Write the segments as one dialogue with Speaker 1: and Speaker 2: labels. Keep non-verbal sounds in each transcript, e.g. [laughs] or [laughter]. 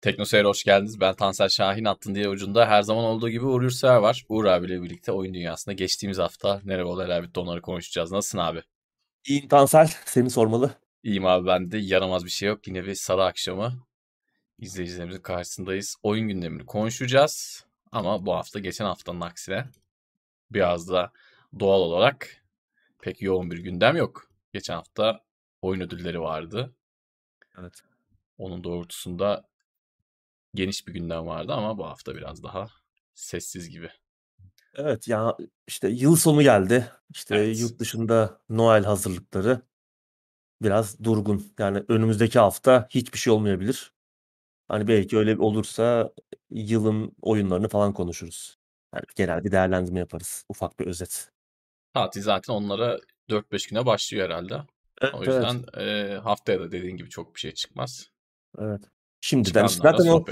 Speaker 1: Teknoseyir'e hoş geldiniz. Ben Tansel Şahin attın diye ucunda her zaman olduğu gibi Uğur Yurtsever var. Uğur abiyle birlikte oyun dünyasında geçtiğimiz hafta nereye olaylar bitti onları konuşacağız. Nasılsın abi?
Speaker 2: İyiyim Tansel. [laughs] Seni sormalı.
Speaker 1: İyiyim abi ben de. Yaramaz bir şey yok. Yine bir salı akşamı izleyicilerimizin karşısındayız. Oyun gündemini konuşacağız. Ama bu hafta geçen haftanın aksine biraz da doğal olarak pek yoğun bir gündem yok. Geçen hafta oyun ödülleri vardı.
Speaker 2: Evet.
Speaker 1: Onun doğrultusunda geniş bir gündem vardı ama bu hafta biraz daha sessiz gibi.
Speaker 2: Evet ya işte yıl sonu geldi. İşte
Speaker 1: Evet.
Speaker 2: yurt dışında Noel hazırlıkları biraz durgun. Yani önümüzdeki hafta hiçbir şey olmayabilir. Hani belki öyle olursa yılın oyunlarını falan konuşuruz. Yani genel bir değerlendirme yaparız. Ufak bir özet.
Speaker 1: Tatil zaten onlara 4-5 güne başlıyor herhalde. O
Speaker 2: Evet evet.
Speaker 1: yüzden e, haftaya da dediğin gibi çok bir şey çıkmaz.
Speaker 2: Evet. Şimdiden işte zaten o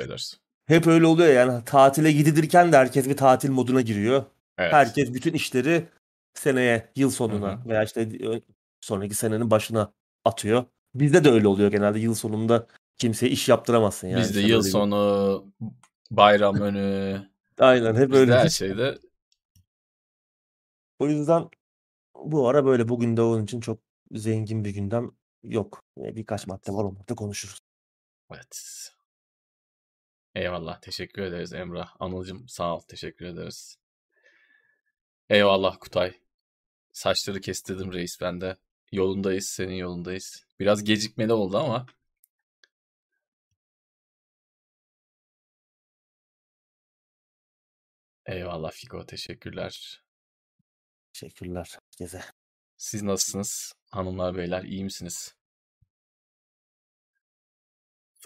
Speaker 2: hep öyle oluyor yani tatile gidilirken de herkes bir tatil moduna giriyor.
Speaker 1: Evet.
Speaker 2: Herkes bütün işleri seneye, yıl sonuna
Speaker 1: hı.
Speaker 2: veya işte ö- sonraki senenin başına atıyor. Bizde de öyle oluyor genelde yıl sonunda kimseye iş yaptıramazsın yani
Speaker 1: Bizde yıl sonu, bayram önü, [laughs]
Speaker 2: Aynen hep
Speaker 1: bizde her şeyde
Speaker 2: O yüzden bu ara böyle bugün de onun için çok zengin bir gündem yok. Yani Birkaç madde var onları da konuşuruz.
Speaker 1: Evet. Eyvallah. Teşekkür ederiz Emrah. Anılcım sağ ol. Teşekkür ederiz. Eyvallah Kutay. Saçları kestirdim reis ben de. Yolundayız. Senin yolundayız. Biraz gecikmeli oldu ama eyvallah Fiko. Teşekkürler.
Speaker 2: Teşekkürler herkese.
Speaker 1: Siz nasılsınız? Hanımlar beyler iyi misiniz?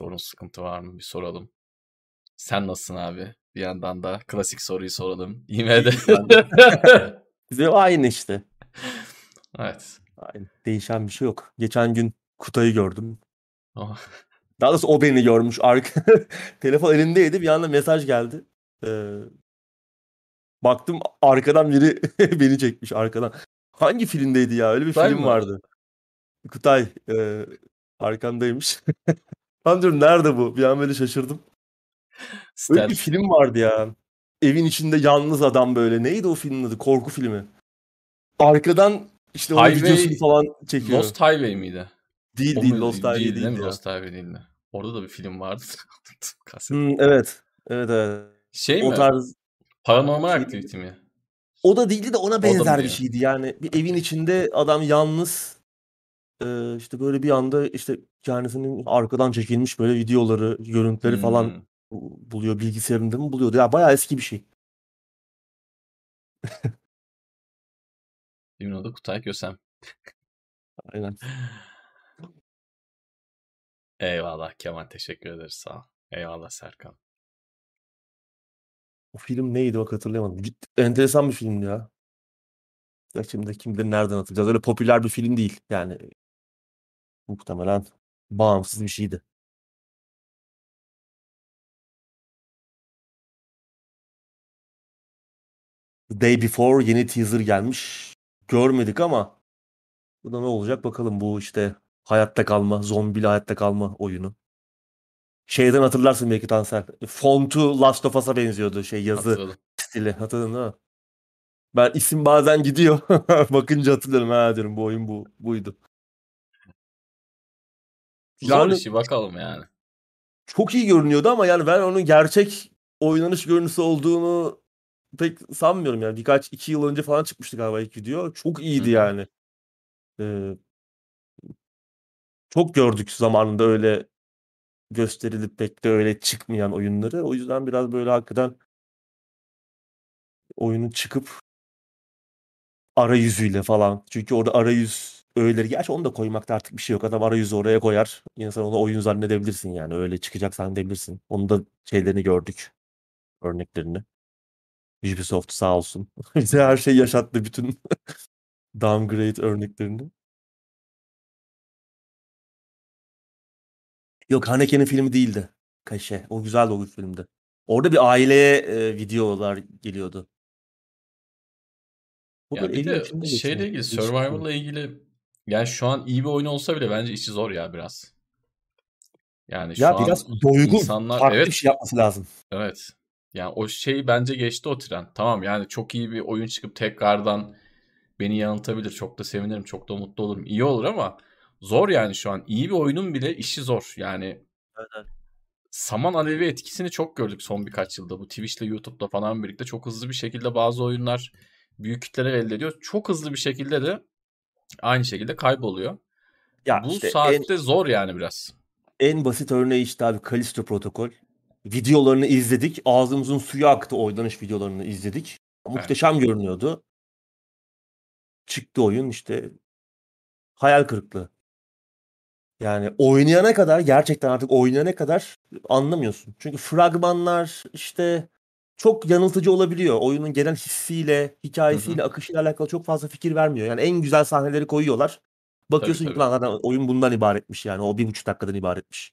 Speaker 1: Sorun sıkıntı var mı? Bir soralım. Sen nasılsın abi? Bir yandan da klasik soruyu soralım. [laughs] IMD.
Speaker 2: De. Bize [laughs] aynı işte.
Speaker 1: evet.
Speaker 2: Aynı. Değişen bir şey yok. Geçen gün Kutay'ı gördüm.
Speaker 1: Oh,
Speaker 2: Daha doğrusu o beni görmüş. Arka... [laughs] Telefon elindeydi. Bir anda mesaj geldi. Ee, baktım arkadan biri beni çekmiş arkadan. Hangi filmdeydi ya? Öyle bir
Speaker 1: Kutay
Speaker 2: film
Speaker 1: mı?
Speaker 2: vardı. Kutay e, arkamdaymış. Ben diyorum nerede bu? Bir an böyle şaşırdım. Öyle bir film vardı ya. Evin içinde yalnız adam böyle. Neydi o filmin adı? Korku filmi. Arkadan işte onun
Speaker 1: Highway-
Speaker 2: videosunu falan çekiyor.
Speaker 1: Lost Highway miydi?
Speaker 2: değil
Speaker 1: O
Speaker 2: değil
Speaker 1: muydu?
Speaker 2: Lost Highway
Speaker 1: Değil,
Speaker 2: değil,
Speaker 1: değil mi? Lost Highway değildi. Orada da bir film vardı. [laughs]
Speaker 2: Hmm, evet. Evet evet.
Speaker 1: Şey
Speaker 2: O
Speaker 1: mi?
Speaker 2: tarz
Speaker 1: Paranormal
Speaker 2: Şey-
Speaker 1: Activity mi?
Speaker 2: O da değildi de ona benzer bir şeydi. Yani bir evin içinde adam yalnız işte böyle bir anda işte kendisinin arkadan çekilmiş böyle videoları, görüntüleri falan bu- buluyor. Bilgisayarında mı buluyordu? Ya bayağı eski bir şey. [laughs]
Speaker 1: Filmin adı Kutay Kösem.
Speaker 2: Aynen.
Speaker 1: Eyvallah Kemal teşekkür ederiz sağ ol. Eyvallah Serkan.
Speaker 2: O film neydi bak hatırlayamadım. Ciddi, enteresan bir filmdi ya. Ya şimdi kim bilir nereden hatırlayacağız. Öyle popüler bir film değil. Yani muhtemelen bağımsız bir şeydi. The Day Before yeni teaser gelmiş. Görmedik ama bu da ne olacak bakalım bu işte hayatta kalma, zombili hayatta kalma oyunu. Şeyden hatırlarsın belki Tansel. Fontu Last of Us'a benziyordu şey yazı
Speaker 1: Hatırladım.
Speaker 2: stili. Hatırladın değil mi? Ben isim bazen gidiyor. [laughs] Bakınca hatırlıyorum ha diyorum bu oyun bu buydu.
Speaker 1: Zor
Speaker 2: Yani
Speaker 1: işi bakalım yani.
Speaker 2: çok iyi görünüyordu ama yani ben onun gerçek oynanış görüntüsü olduğunu pek sanmıyorum yani. Birkaç iki yıl önce falan çıkmıştı galiba ilk video. Çok iyiydi
Speaker 1: hı.
Speaker 2: yani. Ee, çok gördük zamanında öyle gösterilip pek de öyle çıkmayan oyunları. O yüzden biraz böyle hakikaten oyunun çıkıp arayüzüyle falan. Çünkü orada arayüz öğeleri. Gerçi onu da koymakta artık bir şey yok. Adam arayüzü oraya koyar. İnsan onu oyun zannedebilirsin yani. Öyle çıkacak zannedebilirsin. Onun da şeylerini gördük. Örneklerini. Ubisoft sağ olsun. [laughs] Bize her şeyi yaşattı. Bütün [laughs] downgrade örneklerini. Yok Haneke'nin filmi değildi. Kaşe. O güzeldi o filmde. Orada bir aileye e, videolar geliyordu. Bu
Speaker 1: Ya
Speaker 2: böyle
Speaker 1: bir de şeyle
Speaker 2: geçiyor.
Speaker 1: ilgili
Speaker 2: şey.
Speaker 1: Survival'la ilgili yani şu an iyi bir oyun olsa bile bence işi zor ya biraz. Yani şu
Speaker 2: Ya
Speaker 1: an
Speaker 2: biraz doygun,
Speaker 1: insanlar
Speaker 2: farklı bir
Speaker 1: evet
Speaker 2: şey yapması lazım.
Speaker 1: evet. Yani o şey bence geçti o tren. Tamam yani çok iyi bir oyun çıkıp tekrardan beni yanıltabilir. Çok da sevinirim. Çok da mutlu olurum. İyi olur ama zor yani şu an. İyi bir oyunun bile işi zor. Yani
Speaker 2: Evet, evet.
Speaker 1: saman alevi etkisini çok gördük son birkaç yılda. Bu Twitch'le YouTube'da falan birlikte çok hızlı bir şekilde bazı oyunlar büyük kitleler elde ediyor. Çok hızlı bir şekilde de aynı şekilde kayboluyor.
Speaker 2: Ya
Speaker 1: Bu
Speaker 2: işte en
Speaker 1: saatte zor yani biraz.
Speaker 2: en basit örneği işte abi Callisto Protokol. Videolarını izledik. Ağzımızın suyu aktı oynanış videolarını izledik.
Speaker 1: Evet.
Speaker 2: Muhteşem görünüyordu. Çıktı oyun işte hayal kırıklığı. Yani oynayana kadar gerçekten artık oynayana kadar anlamıyorsun. Çünkü fragmanlar işte çok yanıltıcı olabiliyor. Oyunun genel hissiyle, hikayesiyle, akışıyla alakalı çok fazla fikir vermiyor. Yani en güzel sahneleri koyuyorlar.
Speaker 1: Tabii
Speaker 2: Bakıyorsun ki
Speaker 1: tabii.
Speaker 2: lan oyun bundan ibaretmiş yani. O bir buçuk dakikadan ibaretmiş.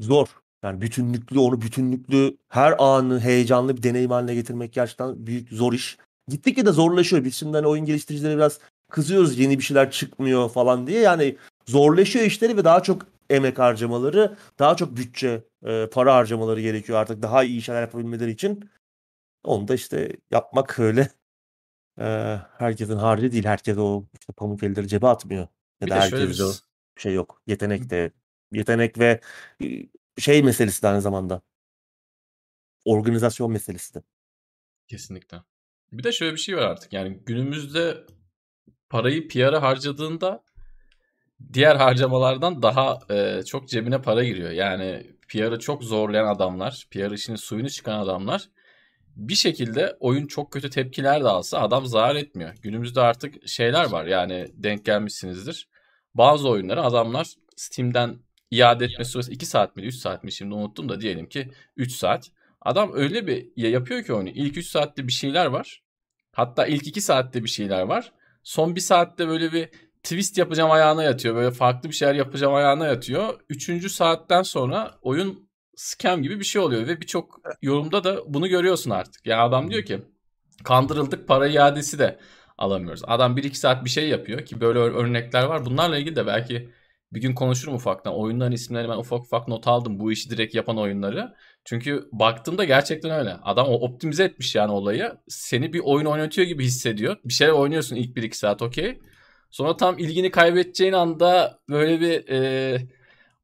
Speaker 2: Zor. Yani bütünlüklü onu bütünlüklü her anı heyecanlı bir deneyim haline getirmek gerçekten büyük zor iş. Gittikçe de zorlaşıyor. Biz şimdi hani oyun geliştiricileri biraz kızıyoruz yeni bir şeyler çıkmıyor falan diye. Yani zorlaşıyor işleri ve daha çok emek harcamaları, daha çok bütçe, e, para harcamaları gerekiyor artık daha iyi şeyler yapabilmeleri için. Onu da işte yapmak öyle e, herkesin harcı değil. Herkes o işte pamuk elleri cebe atmıyor. Ya
Speaker 1: Bir
Speaker 2: da
Speaker 1: şöyle bir
Speaker 2: şey yok. Yetenek de yetenek ve e, şey meselesi de aynı zamanda. Organizasyon meselesi de.
Speaker 1: kesinlikle. Bir de şöyle bir şey var artık. Yani günümüzde parayı PR'a harcadığında diğer harcamalardan daha e, çok cebine para giriyor. Yani PR'ı çok zorlayan adamlar, PR işinin suyunu çıkan adamlar bir şekilde oyun çok kötü tepkiler de alsa adam zarar etmiyor. Günümüzde artık şeyler var yani denk gelmişsinizdir. Bazı oyunları adamlar Steam'den iade etme süresi 2 saat mi 3 saat mi şimdi unuttum da diyelim ki 3 saat. Adam öyle bir ya yapıyor ki oyunu. İlk 3 saatte bir şeyler var. Hatta ilk 2 saatte bir şeyler var. Son 1 saatte böyle bir twist yapacağım ayağına yatıyor. Böyle farklı bir şeyler yapacağım ayağına yatıyor. Üçüncü saatten sonra oyun scam gibi bir şey oluyor ve birçok yorumda da bunu görüyorsun artık. Yani adam diyor ki kandırıldık para iadesi de alamıyoruz. Adam 1-2 saat bir şey yapıyor ki böyle ör- örnekler var. Bunlarla ilgili de belki bir gün konuşurum ufaktan. Oyunların isimlerini ben ufak ufak not aldım bu işi direkt yapan oyunları. Çünkü baktığımda gerçekten öyle. Adam o optimize etmiş yani olayı. Seni bir oyun oynatıyor gibi hissediyor. Bir şeyler oynuyorsun ilk 1-2 saat okey. Sonra tam ilgini kaybedeceğin anda böyle bir e,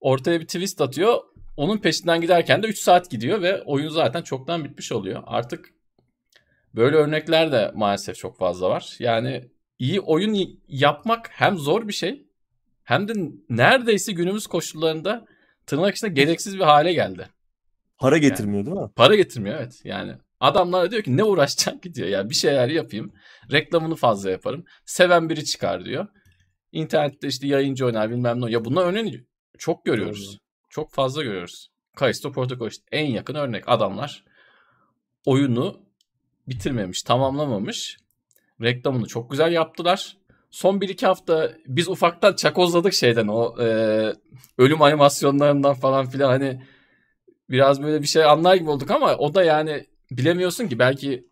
Speaker 1: ortaya bir twist atıyor. Onun peşinden giderken de 3 saat gidiyor ve oyun zaten çoktan bitmiş oluyor. Artık böyle örnekler de maalesef çok fazla var. Yani iyi oyun yapmak hem zor bir şey hem de neredeyse günümüz koşullarında tırnak içinde gereksiz bir hale geldi.
Speaker 2: Para
Speaker 1: Yani
Speaker 2: getirmiyor değil mi?
Speaker 1: para getirmiyor evet. Yani adamlar diyor ki ne uğraşacak ki diyor. Ya bir şeyler yapayım. Reklamını fazla yaparım. Seven biri çıkar diyor. İnternette işte yayıncı oynar bilmem ne. Ya bunlar örneğini çok görüyoruz.
Speaker 2: Doğru.
Speaker 1: Çok fazla görüyoruz. Callisto Protocol işte en yakın örnek. Adamlar oyunu bitirmemiş, tamamlamamış. Reklamını çok güzel yaptılar. Son 1-2 hafta biz ufaktan çakozladık şeyden o e, ölüm animasyonlarından falan filan hani biraz böyle bir şey anlar gibi olduk ama o da yani bilemiyorsun ki belki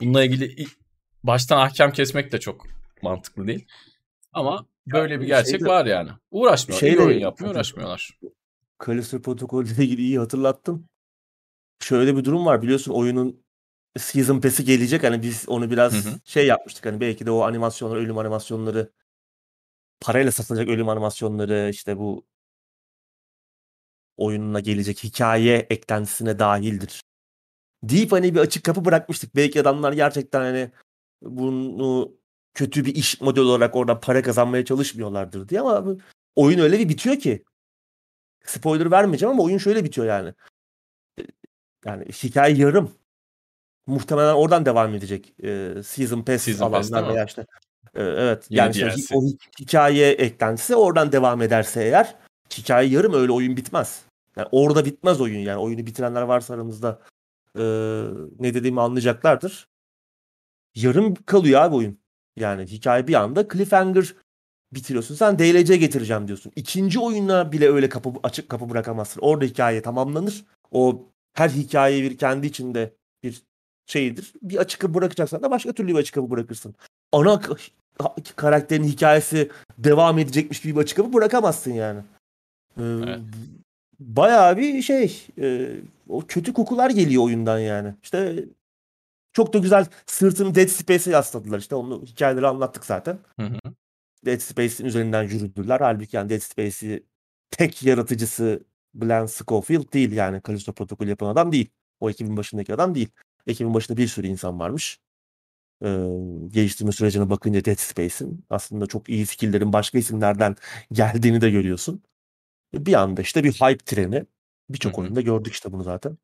Speaker 1: bununla ilgili baştan ahkam kesmek de çok mantıklı değil. Ama böyle bir gerçek
Speaker 2: şeyde-
Speaker 1: var yani. Uğraşmıyor. İyi
Speaker 2: şeyle-
Speaker 1: oyun yapmıyor, uğraşmıyorlar.
Speaker 2: Callisto Protocol ile ilgili iyi hatırlattın. Şöyle bir durum var biliyorsun oyunun Season Pass'i gelecek. Hani biz onu biraz
Speaker 1: Hı hı.
Speaker 2: şey yapmıştık. Hani belki de o animasyonlar, ölüm animasyonları parayla satılacak ölüm animasyonları işte bu oyununa gelecek hikaye eklentisine dahildir. Deyip hani bir açık kapı bırakmıştık. Belki adamlar gerçekten hani bunu kötü bir iş modeli olarak oradan para kazanmaya çalışmıyorlardır diye ama oyun öyle bir bitiyor ki. Spoiler vermeyeceğim ama oyun şöyle bitiyor yani. Yani hikaye yarım. Muhtemelen oradan devam edecek. Ee, Season Pass
Speaker 1: Season
Speaker 2: alanlar veya işte e, evet
Speaker 1: Yeni
Speaker 2: yani işte o hi- hikaye eklentisi oradan devam ederse eğer hikaye yarım öyle oyun bitmez. Yani orada bitmez oyun yani. Oyunu bitirenler varsa aramızda e, ne dediğimi anlayacaklardır. Yarım kalıyor abi oyun. Yani hikaye bir anda cliffhanger bitiriyorsun. Sen DLC getireceğim diyorsun. İkinci oyuna bile öyle kapı açık kapı bırakamazsın. Orada hikaye tamamlanır. O her hikaye bir kendi içinde bir şeydir. Bir açık kapı bırakacaksan da başka türlü bir açık kapı bırakırsın. Ana karakterin hikayesi devam edecekmiş gibi bir açıklama bırakamazsın yani. Ee,
Speaker 1: Evet.
Speaker 2: Bayağı bir şey e, o kötü kokular geliyor oyundan yani. İşte çok da güzel sırtını Dead Space'e yasladılar. İşte onu hikayeleri anlattık zaten.
Speaker 1: Hı hı.
Speaker 2: Dead Space'in üzerinden yürüdüler. Halbuki yani Dead Space'i tek yaratıcısı Glenn Schofield değil yani. Callisto Protocol yapan adam değil. O ekibin başındaki adam değil. Ekibin başında bir sürü insan varmış. Ee, geliştirme sürecine bakınca Dead Space'in aslında çok iyi skill'lerin başka isimlerden geldiğini de görüyorsun. Bir anda işte bir hype treni. Birçok oyunda gördük işte bunu zaten.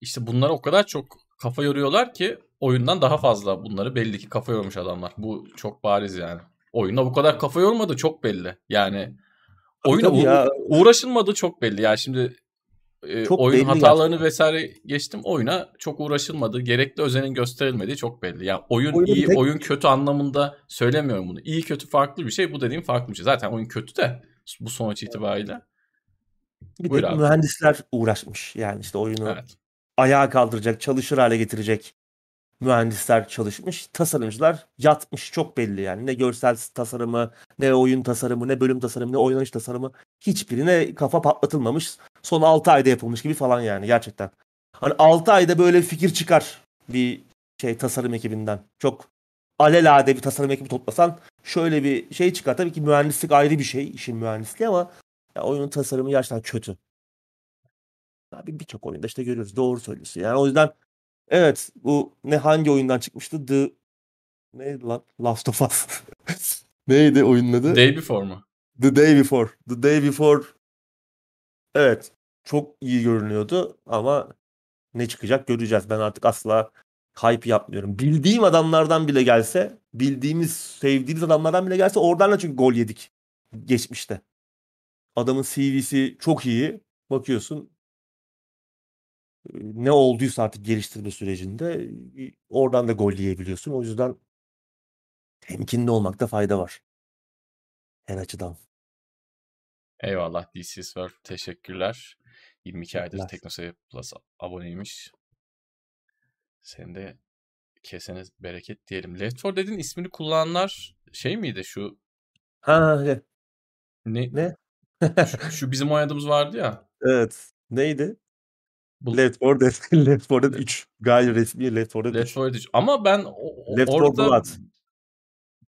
Speaker 1: İşte bunlara o kadar çok kafa yoruyorlar ki oyundan daha fazla bunları belli ki kafa yormuş adamlar. Bu çok bariz yani. Oyuna bu kadar kafa yormadı çok belli. Yani oyuna
Speaker 2: tabii ya.
Speaker 1: uğraşılmadı çok belli. Yani şimdi e,
Speaker 2: Çok
Speaker 1: oyun hatalarını
Speaker 2: gerçekten.
Speaker 1: vesaire geçtim. Oyuna çok uğraşılmadı. Gerekli özenin gösterilmediği çok belli. Yani oyun
Speaker 2: Oyunu bir
Speaker 1: iyi,
Speaker 2: tek-
Speaker 1: oyun kötü anlamında söylemiyorum bunu. İyi kötü farklı bir şey. Bu dediğim farklı bir şey. Zaten oyun kötü de bu sonuç itibariyle.
Speaker 2: Bir
Speaker 1: Buyur
Speaker 2: de
Speaker 1: abi.
Speaker 2: mühendisler uğraşmış. Yani işte oyunu
Speaker 1: Evet.
Speaker 2: ayağa kaldıracak, çalışır hale getirecek mühendisler çalışmış. Tasarımcılar yatmış çok belli yani. Ne görsel tasarımı, ne oyun tasarımı, ne bölüm tasarımı, ne oynanış tasarımı hiçbirine kafa patlatılmamış. Son 6 ayda yapılmış gibi falan yani gerçekten. Hani 6 ayda böyle bir fikir çıkar bir şey tasarım ekibinden. Çok alelade bir tasarım ekibi toplasan şöyle bir şey çıkar. Tabii ki mühendislik ayrı bir şey, işin mühendisliği ama ya oyunun tasarımı gerçekten kötü. Abi birçok oyunda işte görüyoruz. Doğru söylüyorsun. Yani o yüzden evet bu ne hangi oyundan çıkmıştı? The ne lan? Last of Us. [laughs] Neydi oyunun adı?
Speaker 1: Day Before mu?
Speaker 2: The Day Before. The Day Before. Evet. Çok iyi görünüyordu ama ne çıkacak göreceğiz. Ben artık asla hype yapmıyorum. Bildiğim adamlardan bile gelse, bildiğimiz, sevdiğimiz adamlardan bile gelse oradan da çünkü gol yedik geçmişte. Adamın CV'si çok iyi. Bakıyorsun e, ne olduysa artık geliştirme sürecinde e, oradan da gol yiyebiliyorsun. O yüzden temkinli olmakta fayda var. Her açıdan.
Speaker 1: Eyvallah DC Surf. Teşekkürler. 22 aydır. TeknoSeyir Plus aboneymiş. Senin de kesene bereket diyelim. Left 4 Dead'in ismini kullananlar şey miydi şu
Speaker 2: Ha ne?
Speaker 1: ne,
Speaker 2: Ne?
Speaker 1: şu, şu bizim oynadığımız vardı ya.
Speaker 2: Evet. Neydi?
Speaker 1: Bu
Speaker 2: Left 4 [laughs] Dead. Left 4 Dead 3. Gayri resmi Left 4 Dead
Speaker 1: Left
Speaker 2: 3.
Speaker 1: 4 Dead. Ama ben o-
Speaker 2: Left 4
Speaker 1: orada
Speaker 2: Blood.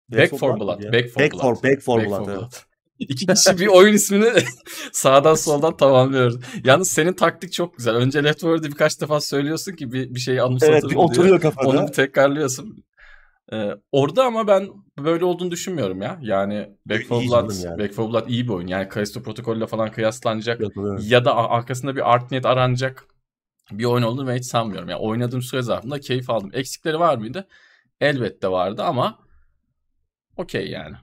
Speaker 1: Back
Speaker 2: Left 4
Speaker 1: for
Speaker 2: Blood?
Speaker 1: Back for
Speaker 2: Back
Speaker 1: Blood.
Speaker 2: for, Back for
Speaker 1: Back
Speaker 2: Blood.
Speaker 1: for
Speaker 2: evet.
Speaker 1: Blood. İki kişi bir oyun ismini [laughs] sağdan soldan tamamlıyoruz. Yalnız senin taktik çok güzel. Önce Left 4 Dead'i birkaç defa söylüyorsun ki bir, bir şeyi anımsatır
Speaker 2: Evet bir oturuyor kafada.
Speaker 1: Onu bir tekrarlıyorsun. Ee, orada ama ben böyle olduğunu düşünmüyorum ya. Yani Back for
Speaker 2: İyi
Speaker 1: Blood,
Speaker 2: canım yani.
Speaker 1: Back for Blood iyi bir oyun. Yani Callisto Protocol ile falan kıyaslanacak
Speaker 2: Yapılıyor.
Speaker 1: ya da arkasında bir art niyet aranacak bir oyun olduğunu ben hiç sanmıyorum. Yani oynadığım süre zarfında keyif aldım. Eksikleri var mıydı? Elbette vardı ama okey yani.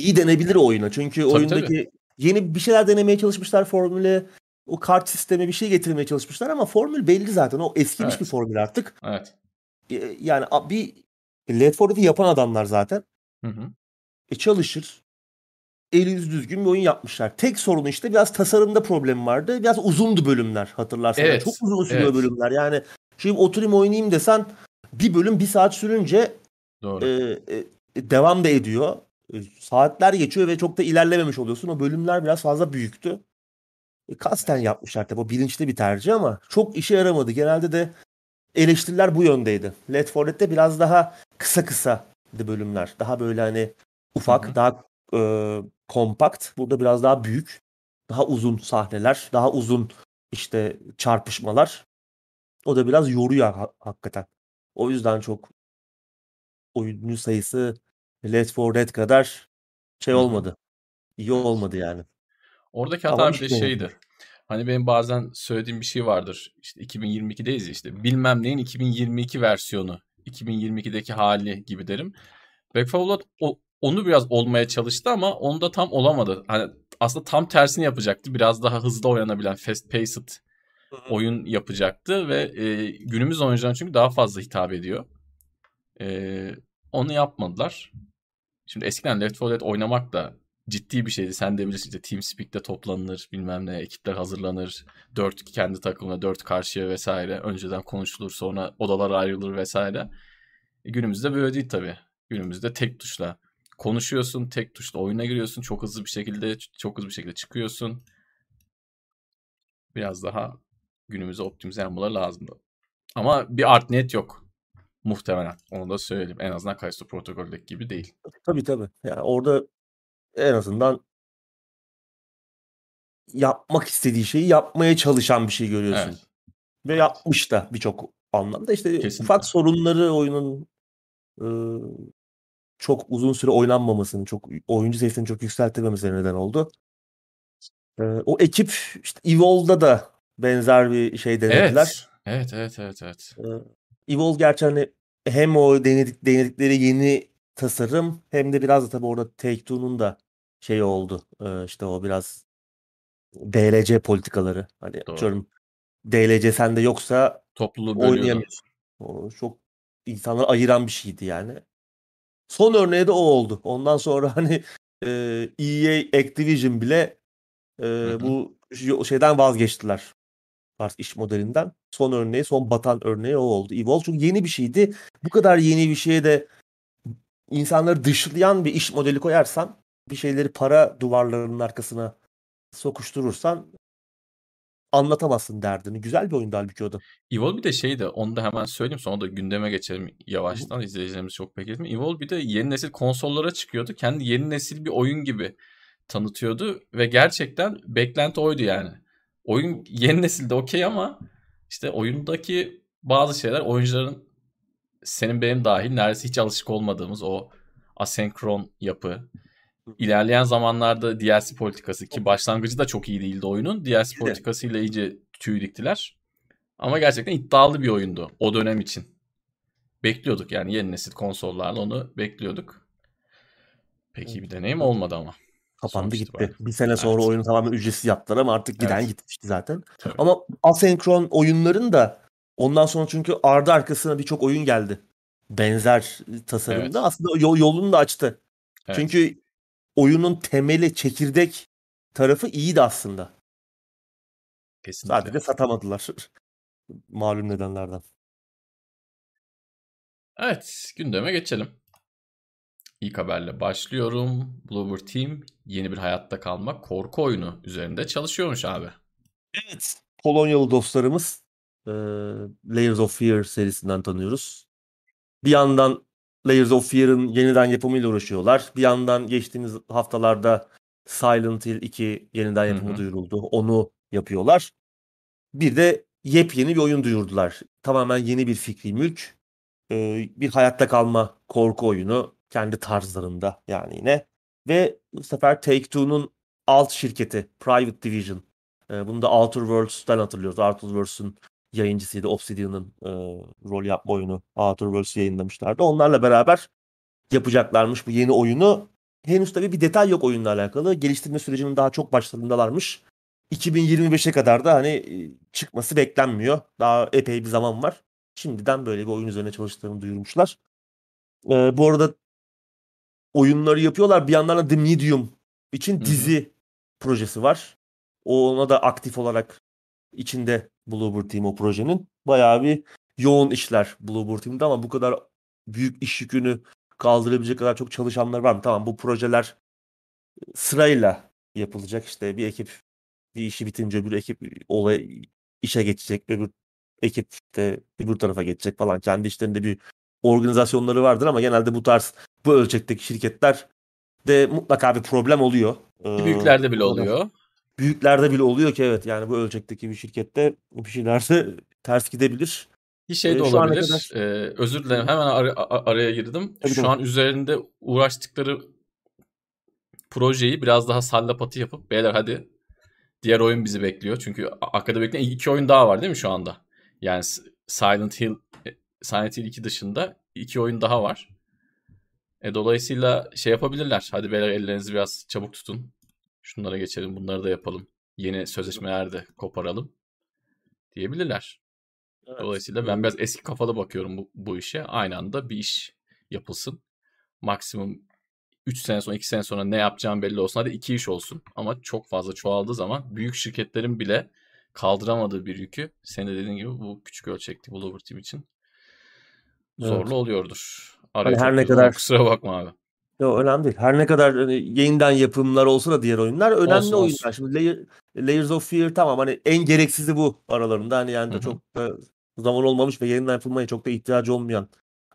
Speaker 2: İyi denebilir o oyuna. Çünkü
Speaker 1: Tabii,
Speaker 2: oyundaki yeni bir şeyler denemeye çalışmışlar formüle. O kart sistemi bir şey getirmeye çalışmışlar ama formül belli zaten. O eskimiş
Speaker 1: Evet.
Speaker 2: bir formül artık.
Speaker 1: Evet.
Speaker 2: E, Yani bir Left 4 Dead'i yapan adamlar zaten.
Speaker 1: Hı hı.
Speaker 2: E çalışır. Eli yüzü düzgün bir oyun yapmışlar. Tek sorunu işte biraz tasarımda problem vardı. Biraz uzundu bölümler hatırlarsan.
Speaker 1: Evet,
Speaker 2: Çok uzun sürüyor
Speaker 1: evet.
Speaker 2: bölümler. Yani şimdi oturayım oynayayım desen bir bölüm bir saat sürünce
Speaker 1: Doğru.
Speaker 2: e, e, devam da ediyor. E, saatler geçiyor ve çok da ilerlememiş oluyorsun. O bölümler biraz fazla büyüktü. E, kasten yapmışlar tabii. O bilinçli bir tercih ama çok işe yaramadı. Genelde de eleştiriler bu yöndeydi. Left 4 Dead'de biraz daha kısa kısa bölümler. Daha böyle hani ufak,
Speaker 1: Hı hı.
Speaker 2: daha e, kompakt. Burada biraz daha büyük. Daha uzun sahneler, daha uzun işte çarpışmalar. O da biraz yoruyor ha- hakikaten. O yüzden çok oyuncu sayısı Left 4 Dead kadar şey olmadı. İyi olmadı yani.
Speaker 1: Oradaki hata bir de
Speaker 2: denedim.
Speaker 1: şeydi. Hani benim bazen söylediğim bir şey vardır. İşte 2022'deyiz ya işte. Bilmem neyin 2022 versiyonu. 2022'deki hali gibi derim. Back 4 Blood o, onu biraz olmaya çalıştı ama onu da tam olamadı. Hani aslında tam tersini yapacaktı. Biraz daha hızlı oynanabilen fast paced oyun yapacaktı ve e, günümüz oyuncularına çünkü daha fazla hitap ediyor. E, onu yapmadılar. Şimdi eskiden Left 4 Dead oynamak da ciddi bir şeydi. Sen de bilirsin işte TeamSpeak'te toplanılır bilmem ne ekipler hazırlanır. Dört kendi takımına dört karşıya vesaire. Önceden konuşulur sonra odalar ayrılır vesaire. E, günümüzde böyle değil tabii. Günümüzde tek tuşla konuşuyorsun tek tuşla oyuna giriyorsun çok hızlı bir şekilde çok hızlı bir şekilde çıkıyorsun. Biraz daha günümüze optimize yapmaları lazımdı. Ama bir artnet yok. Muhtemelen. Onu da söyleyeyim. En azından Kaisto protokoldeki gibi değil.
Speaker 2: Tabii tabii. Yani orada en azından yapmak istediği şeyi yapmaya çalışan bir şey görüyorsun.
Speaker 1: Evet.
Speaker 2: Ve yapmış da birçok anlamda. İşte
Speaker 1: Kesinlikle.
Speaker 2: ufak sorunları oyunun e, çok uzun süre oynanmamasını, çok oyuncu sayısını çok yükseltememesine neden oldu. E, o ekip işte Evolve'da da benzer bir şey denediler.
Speaker 1: Evet. Evet, evet, evet, evet.
Speaker 2: E, Evolve gerçi hani hem o denedik, denedikleri yeni tasarım hem de biraz da tabii orada Take-Two'nun da şey oldu. E, işte o biraz DLC politikaları. Hani
Speaker 1: Doğru.
Speaker 2: atıyorum DLC sende yoksa
Speaker 1: Topluluğu
Speaker 2: oynayamıyorsun. O çok insanları ayıran bir şeydi yani. Son örneği de o oldu. Ondan sonra [laughs] hani e, EA Activision bile e, bu şeyden vazgeçtiler. Tarz iş modelinden. Son örneği, son batan örneği o oldu. Evolve çünkü yeni bir şeydi. Bu kadar yeni bir şeye de insanları dışlayan bir iş modeli koyarsan bir şeyleri para duvarlarının arkasına sokuşturursan anlatamazsın derdini. Güzel bir oyundu halbuki o da.
Speaker 1: Evolve bir de şey de onu da hemen söyleyeyim sonra da gündeme geçelim yavaştan izleyicilerimiz çok bekletmiyor. Evolve bir de yeni nesil konsollara çıkıyordu. Kendi yeni nesil bir oyun gibi tanıtıyordu ve gerçekten beklenti oydu yani. Oyun yeni nesilde okey ama işte oyundaki bazı şeyler oyuncuların senin benim dahil neredeyse hiç alışık olmadığımız o asenkron yapı. İlerleyen zamanlarda DLC politikası ki başlangıcı da çok iyi değildi oyunun. DLC politikasıyla iyice tüy diktiler. Ama gerçekten iddialı bir oyundu o dönem için. Bekliyorduk yani yeni nesil konsollarla onu bekliyorduk. Pek iyi bir deneyim olmadı ama.
Speaker 2: Kapandı gitti.
Speaker 1: itibariyle.
Speaker 2: Bir sene sonra
Speaker 1: Evet.
Speaker 2: oyunu tamamen ücretsiz yaptılar ama artık giden
Speaker 1: Evet.
Speaker 2: gitmişti zaten.
Speaker 1: Tabii.
Speaker 2: Ama asenkron oyunların da ondan sonra çünkü ardı arkasına birçok oyun geldi. Benzer tasarımda.
Speaker 1: Evet.
Speaker 2: Aslında yol, yolunu da açtı.
Speaker 1: Evet.
Speaker 2: Çünkü oyunun temeli, çekirdek tarafı iyiydi aslında.
Speaker 1: Kesinlikle.
Speaker 2: Sadece satamadılar. [laughs] Malum nedenlerden.
Speaker 1: Evet, gündeme geçelim. İlk haberle başlıyorum. Bloober Team yeni bir hayatta kalma korku oyunu üzerinde çalışıyormuş abi.
Speaker 2: Evet. Polonyalı dostlarımız e, Layers of Fear serisinden tanıyoruz. Bir yandan Layers of Fear'ın yeniden yapımıyla uğraşıyorlar. Bir yandan geçtiğimiz haftalarda Silent Hill 2 yeniden yapımı
Speaker 1: hı.
Speaker 2: duyuruldu. Onu yapıyorlar. Bir de yepyeni bir oyun duyurdular. Tamamen yeni bir fikri mülk. Ee, bir hayatta kalma korku oyunu. Kendi tarzlarında yani yine. Ve bu sefer Take-Two'nun alt şirketi Private Division. Ee, bunu da Outer Worlds'ten hatırlıyoruz. Outer Worlds'un yayıncısıydı. Obsidian'ın e, rol yapma oyunu. Outer Worlds yayınlamışlardı. Onlarla beraber yapacaklarmış bu yeni oyunu. Henüz tabii bir detay yok oyunla alakalı. Geliştirme sürecinin daha çok başlarındalarmış. 2025'e kadar da hani e, çıkması beklenmiyor. Daha epey bir zaman var. Şimdiden böyle bir oyun üzerine çalıştıklarını duyurmuşlar. Ee, bu arada oyunları yapıyorlar. Bir yandan da The Medium için dizi projesi var. Ona da aktif olarak içinde Bluebird Team o projenin. Bayağı bir yoğun işler Bluebird Team'de ama bu kadar büyük iş yükünü kaldırabilecek kadar çok çalışanlar var mı? Tamam bu projeler sırayla yapılacak. İşte bir ekip bir işi bitince bir ekip olay işe geçecek. Öbür ekip de öbür tarafa geçecek falan. Kendi işlerinde bir organizasyonları vardır ama genelde bu tarz bu ölçekteki şirketler de mutlaka bir problem oluyor. Ee,
Speaker 1: Büyüklerde bile oluyor.
Speaker 2: Büyüklerde bile oluyor ki evet yani bu ölçekteki bir şirkette bir şeylerse ters gidebilir.
Speaker 1: Bir şey de
Speaker 2: Ee,
Speaker 1: olabilir.
Speaker 2: kadar-
Speaker 1: Ee, özür dilerim hemen ara- a- araya girdim.
Speaker 2: Tabii,
Speaker 1: Şu
Speaker 2: tabii.
Speaker 1: an üzerinde uğraştıkları projeyi biraz daha sallapatı yapıp beyler hadi diğer oyun bizi bekliyor. Çünkü arkada bekleyen iki oyun daha var değil mi şu anda? Yani Silent Hill e, Silent Hill 2 dışında iki oyun daha var. E, dolayısıyla şey yapabilirler. Hadi beyler ellerinizi biraz çabuk tutun. Şunlara geçelim, bunları da yapalım. Yeni sözleşmeler de koparalım diyebilirler.
Speaker 2: Evet.
Speaker 1: Dolayısıyla ben biraz eski kafalı bakıyorum bu, bu işe. Aynı anda bir iş yapılsın. Maksimum 3 sene sonra 2 sene sonra ne yapacağım belli olsun. Hadi 2 iş olsun. Ama çok fazla çoğaldığı zaman büyük şirketlerin bile kaldıramadığı bir yükü senin de dediğin gibi bu küçük ölçekli Bloober Team için zorlu
Speaker 2: Evet.
Speaker 1: oluyordur. Araya
Speaker 2: Hani her ne kadar-
Speaker 1: kusura bakma abi.
Speaker 2: Yo, önemli değil. Her ne kadar hani yeniden yapımlar olsa da diğer oyunlar önemli
Speaker 1: Olsun, olsun.
Speaker 2: oyunlar. Şimdi Layer, Layers of Fear tamam hani en gereksizi bu aralarında. Hani yani de çok da zaman olmamış ve yeniden yapılmaya çok da ihtiyacı olmayan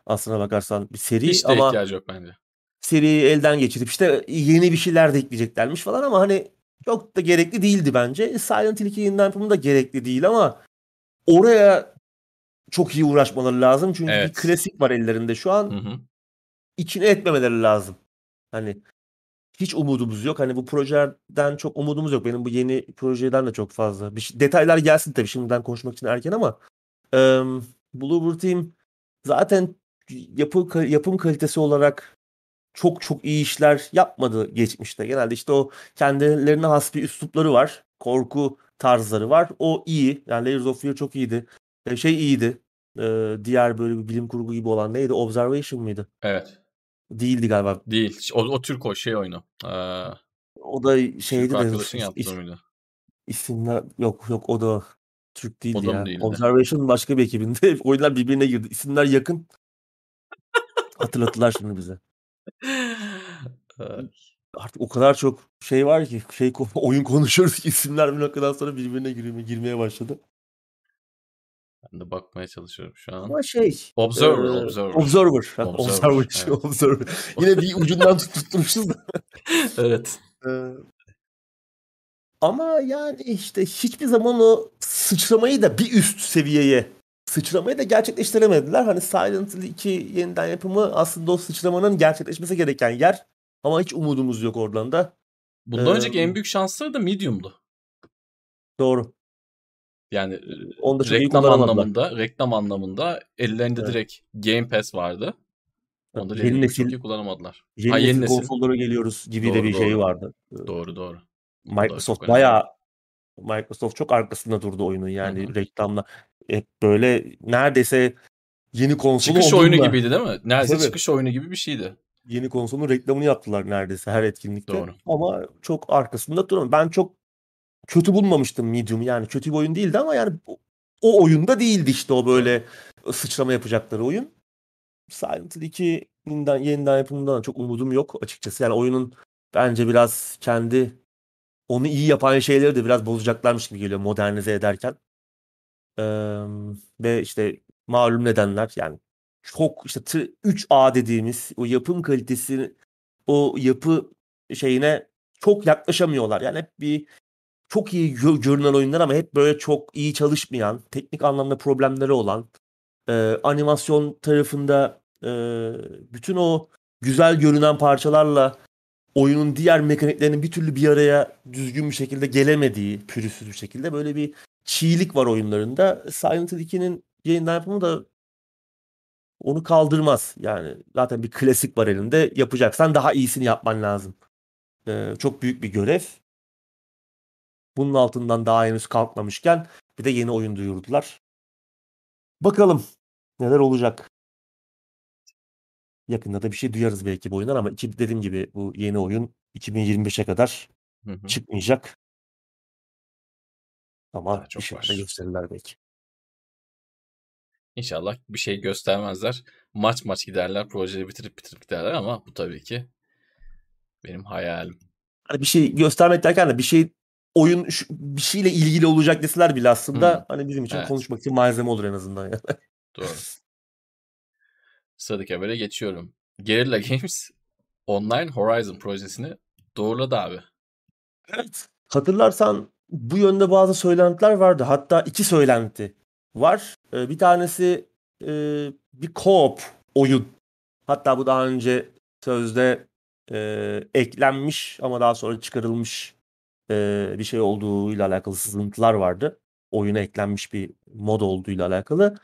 Speaker 2: aslına bakarsan bir seri
Speaker 1: Hiç
Speaker 2: ama
Speaker 1: ihtiyacı yok bence.
Speaker 2: seriyi elden geçirip işte yeni bir şeyler de ekleyeceklermiş falan ama hani çok da gerekli değildi bence. Silent Hill 2 yeniden yapımı da gerekli değil ama oraya çok iyi uğraşmaları lazım. Çünkü bir
Speaker 1: Evet.
Speaker 2: klasik var ellerinde şu an.
Speaker 1: Hı hı.
Speaker 2: içine etmemeleri lazım. Hani hiç umudumuz yok. Hani bu projeden çok umudumuz yok. Benim bu yeni projeden de çok fazla. Bir şey- detaylar gelsin tabii şimdiden konuşmak için erken ama eee Bluebird Team zaten yapı yapım kalitesi olarak çok çok iyi işler yapmadı geçmişte. Genelde işte o kendilerine has bir üslupları var. Korku tarzları var. O iyi. Yani Layers of Fear çok iyiydi. E, şey iyiydi. Eee, diğer böyle bir bilim kurgu gibi olan neydi? Observation mıydı?
Speaker 1: Evet.
Speaker 2: Değildi galiba.
Speaker 1: Değil. O, o Türk o şey oyunu. Ee,
Speaker 2: O da şeydi
Speaker 1: Türk
Speaker 2: de
Speaker 1: arkadaşın yaptığı
Speaker 2: is-
Speaker 1: muydu?
Speaker 2: isimler yok yok o da Türk değildi
Speaker 1: O da mı
Speaker 2: ya.
Speaker 1: değildi?
Speaker 2: Observation başka bir ekibinde. [laughs] Oyunlar birbirine girdi. İsimler yakın. Hatırlattılar şimdi bize. Artık o kadar çok şey var ki şey [laughs] oyun konuşuyoruz ki isimler bir noktadan sonra birbirine girmeye, girmeye başladı.
Speaker 1: Ben de bakmaya çalışıyorum şu an.
Speaker 2: Ama şey
Speaker 1: Observer,
Speaker 2: eee,
Speaker 1: Observer.
Speaker 2: Observer. Ha,
Speaker 1: Observer,
Speaker 2: Observation,
Speaker 1: evet.
Speaker 2: Observer. [laughs] Yine bir ucundan tut- tutturmuşuz da. [laughs]
Speaker 1: evet.
Speaker 2: Ama yani işte hiçbir zaman o sıçramayı da bir üst seviyeye sıçramayı da gerçekleştiremediler. Hani Silent Hill 2 yeniden yapımı aslında o sıçramanın gerçekleşmesi gereken yer. Ama hiç umudumuz yok oradan da.
Speaker 1: Bundan
Speaker 2: Ee,
Speaker 1: önceki en büyük şansları da Medium'du.
Speaker 2: Doğru.
Speaker 1: Yani
Speaker 2: Onu da çok
Speaker 1: reklam anlamında, reklam anlamında ellerinde
Speaker 2: Evet.
Speaker 1: direkt Game Pass vardı. Onu da
Speaker 2: Yeni
Speaker 1: çok
Speaker 2: nesil-
Speaker 1: iyi kullanamadılar.
Speaker 2: Yeni,
Speaker 1: Ha, yeni nesil.
Speaker 2: konsollara geliyoruz gibi de
Speaker 1: Doğru,
Speaker 2: bir şey
Speaker 1: doğru.
Speaker 2: vardı.
Speaker 1: Doğru doğru. Da
Speaker 2: Microsoft
Speaker 1: çok önemli.
Speaker 2: bayağı Microsoft çok arkasında durdu oyunun yani
Speaker 1: Hı hı.
Speaker 2: reklamla. Hep böyle neredeyse yeni konsol
Speaker 1: Çıkış oyunu gibiydi değil mi? Neredeyse
Speaker 2: Tabii.
Speaker 1: çıkış oyunu gibi bir şeydi.
Speaker 2: yeni konsolun reklamını yaptılar neredeyse her etkinlikte.
Speaker 1: Doğru.
Speaker 2: Ama çok arkasında duran. Ben çok kötü bulmamıştım Medium. Yani kötü bir oyun değildi ama yani o, oyunda değildi işte o böyle sıçrama yapacakları oyun. Silent Hill 2'den yeniden yapımından çok umudum yok açıkçası. Yani oyunun bence biraz kendi onu iyi yapan şeyleri de biraz bozacaklarmış gibi geliyor modernize ederken. Eee, ve işte malum nedenler yani çok işte 3A dediğimiz o yapım kalitesi o yapı şeyine çok yaklaşamıyorlar. Yani hep bir çok iyi gö- görünen oyunlar ama hep böyle çok iyi çalışmayan, teknik anlamda problemleri olan, e, animasyon tarafında e, bütün o güzel görünen parçalarla oyunun diğer mekaniklerinin bir türlü bir araya düzgün bir şekilde gelemediği, pürüzsüz bir şekilde böyle bir çiğlik var oyunlarında. Silent Hill 2'nin yeniden yapımı da onu kaldırmaz. Yani zaten bir klasik var elinde. Yapacaksan daha iyisini yapman lazım. Ee, çok büyük bir görev. Bunun altından daha henüz kalkmamışken bir de yeni oyun duyurdular. Bakalım neler olacak. Yakında da bir şey duyarız belki bu oyundan ama iki, dediğim gibi bu yeni oyun 2025'e kadar
Speaker 1: Hı hı.
Speaker 2: çıkmayacak. Ama bir
Speaker 1: çok var.
Speaker 2: de gösterirler belki.
Speaker 1: İnşallah bir şey göstermezler. Maç maç giderler. Projeyi bitirip bitirip giderler ama bu tabii ki benim hayalim.
Speaker 2: Hani bir şey göstermek derken de bir şey oyun şu- bir şeyle ilgili olacak deseler bile aslında
Speaker 1: Hı.
Speaker 2: hani bizim için
Speaker 1: Evet.
Speaker 2: konuşmak için malzeme olur en azından. Yani.
Speaker 1: Doğru. [laughs] Sıradaki habere geçiyorum. Guerrilla Games Online Horizon projesini doğruladı abi.
Speaker 2: Evet. Hatırlarsan bu yönde bazı söylentiler vardı. Hatta iki söylenti var. Ee, bir tanesi e, bir co-op oyun. Hatta bu daha önce sözde e, eklenmiş ama daha sonra çıkarılmış e, bir şey olduğuyla alakalı sızıntılar vardı. Oyuna eklenmiş bir mod olduğuyla alakalı.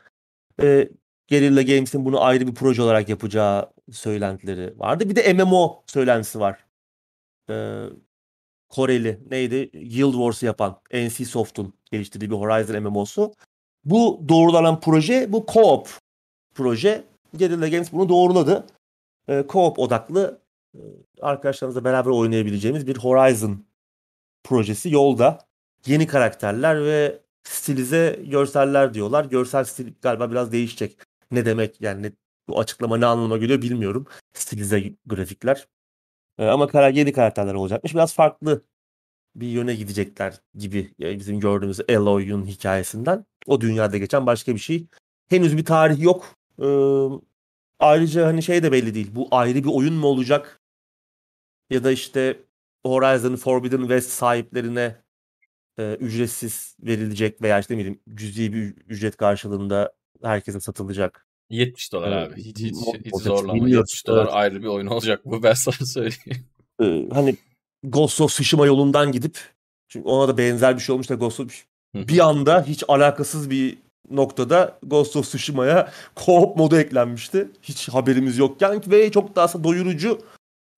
Speaker 2: E, Guerrilla Games'in bunu ayrı bir proje olarak yapacağı söylentileri vardı. Bir de MMO söylentisi var. E, Koreli neydi? Guild Wars'ı yapan NC Soft'un geliştirdiği bir Horizon MMO'su. Bu doğrulanan proje bu co-op proje. Guerrilla Games bunu doğruladı. E, co-op odaklı arkadaşlarınızla beraber oynayabileceğimiz bir Horizon projesi yolda. Yeni karakterler ve stilize görseller diyorlar. Görsel stil galiba biraz değişecek. Ne demek yani Bu açıklama ne anlama geliyor bilmiyorum. Stilize grafikler. Ee, ama kara yeni karakterler olacakmış. Biraz farklı bir yöne gidecekler gibi yani bizim gördüğümüz Eloy'un hikayesinden. O dünyada geçen başka bir şey. Henüz bir tarih yok. Ee, ayrıca hani şey de belli değil. Bu ayrı bir oyun mu olacak? Ya da işte Horizon Forbidden West sahiplerine e, ücretsiz verilecek veya işte bileyim cüzi bir ücret karşılığında herkese satılacak.
Speaker 1: 70 dolar
Speaker 2: Evet,
Speaker 1: abi. Hiç, hiç, hiç zorlama.
Speaker 2: bilmiyoruz.
Speaker 1: 70 dolar
Speaker 2: Evet.
Speaker 1: ayrı bir oyun olacak bu ben sana [laughs] söyleyeyim.
Speaker 2: Ee, hani Ghost of Tsushima yolundan gidip çünkü ona da benzer bir şey olmuş da Ghost of bir anda hiç alakasız bir noktada Ghost of Tsushima'ya [laughs] co-op modu eklenmişti. Hiç haberimiz yokken ve çok daha aslında doyurucu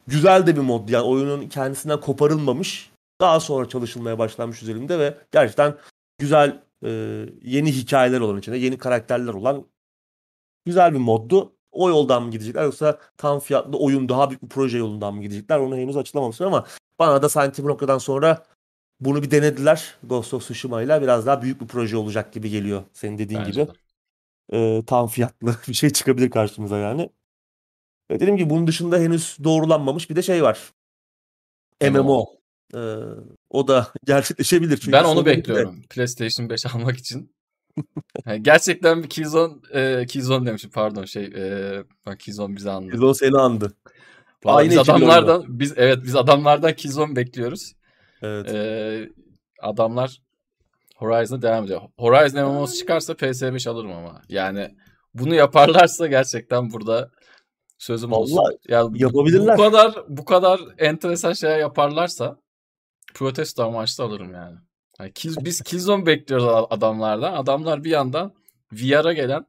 Speaker 2: güzel de bir mod. Yani oyunun kendisinden koparılmamış. Daha sonra çalışılmaya başlanmış üzerinde ve gerçekten güzel e, yeni hikayeler olan içinde yeni karakterler olan güzel bir moddu. O yoldan mı gidecekler yoksa tam fiyatlı oyun daha büyük bir proje yolundan mı gidecekler onu henüz açıklamamışlar ama bana da Santi noktadan sonra bunu bir denediler Ghost of Tsushima ile biraz daha büyük bir proje olacak gibi geliyor senin dediğin
Speaker 1: Bence
Speaker 2: gibi.
Speaker 1: de.
Speaker 2: Ee, tam fiyatlı [laughs] bir şey çıkabilir karşımıza yani. Ve dediğim gibi bunun dışında henüz doğrulanmamış bir de şey var. MMO. Ee, o da [laughs] gerçekleşebilir. Çünkü
Speaker 1: Ben onu
Speaker 2: bir de-
Speaker 1: bekliyorum. PlayStation 5 almak için. [laughs] Yani gerçekten bir Killzone, e, Killzone demişim pardon şey e, bak Killzone bizi andı.
Speaker 2: Killzone seni andı.
Speaker 1: Vallahi
Speaker 2: Aynı
Speaker 1: biz adamlardan biz evet biz adamlardan Killzone bekliyoruz.
Speaker 2: Evet.
Speaker 1: Ee, adamlar Horizon'a devam ediyor. Horizon MMO'su çıkarsa PS5 alırım ama. Yani bunu yaparlarsa gerçekten burada sözüm olsun.
Speaker 2: Vallahi
Speaker 1: Ya bu-
Speaker 2: yapabilirler.
Speaker 1: Bu kadar bu kadar enteresan şeyler yaparlarsa protesto amaçlı alırım yani. yani Kill- biz Killzone bekliyoruz adamlardan. Adamlar bir yandan VR'a gelen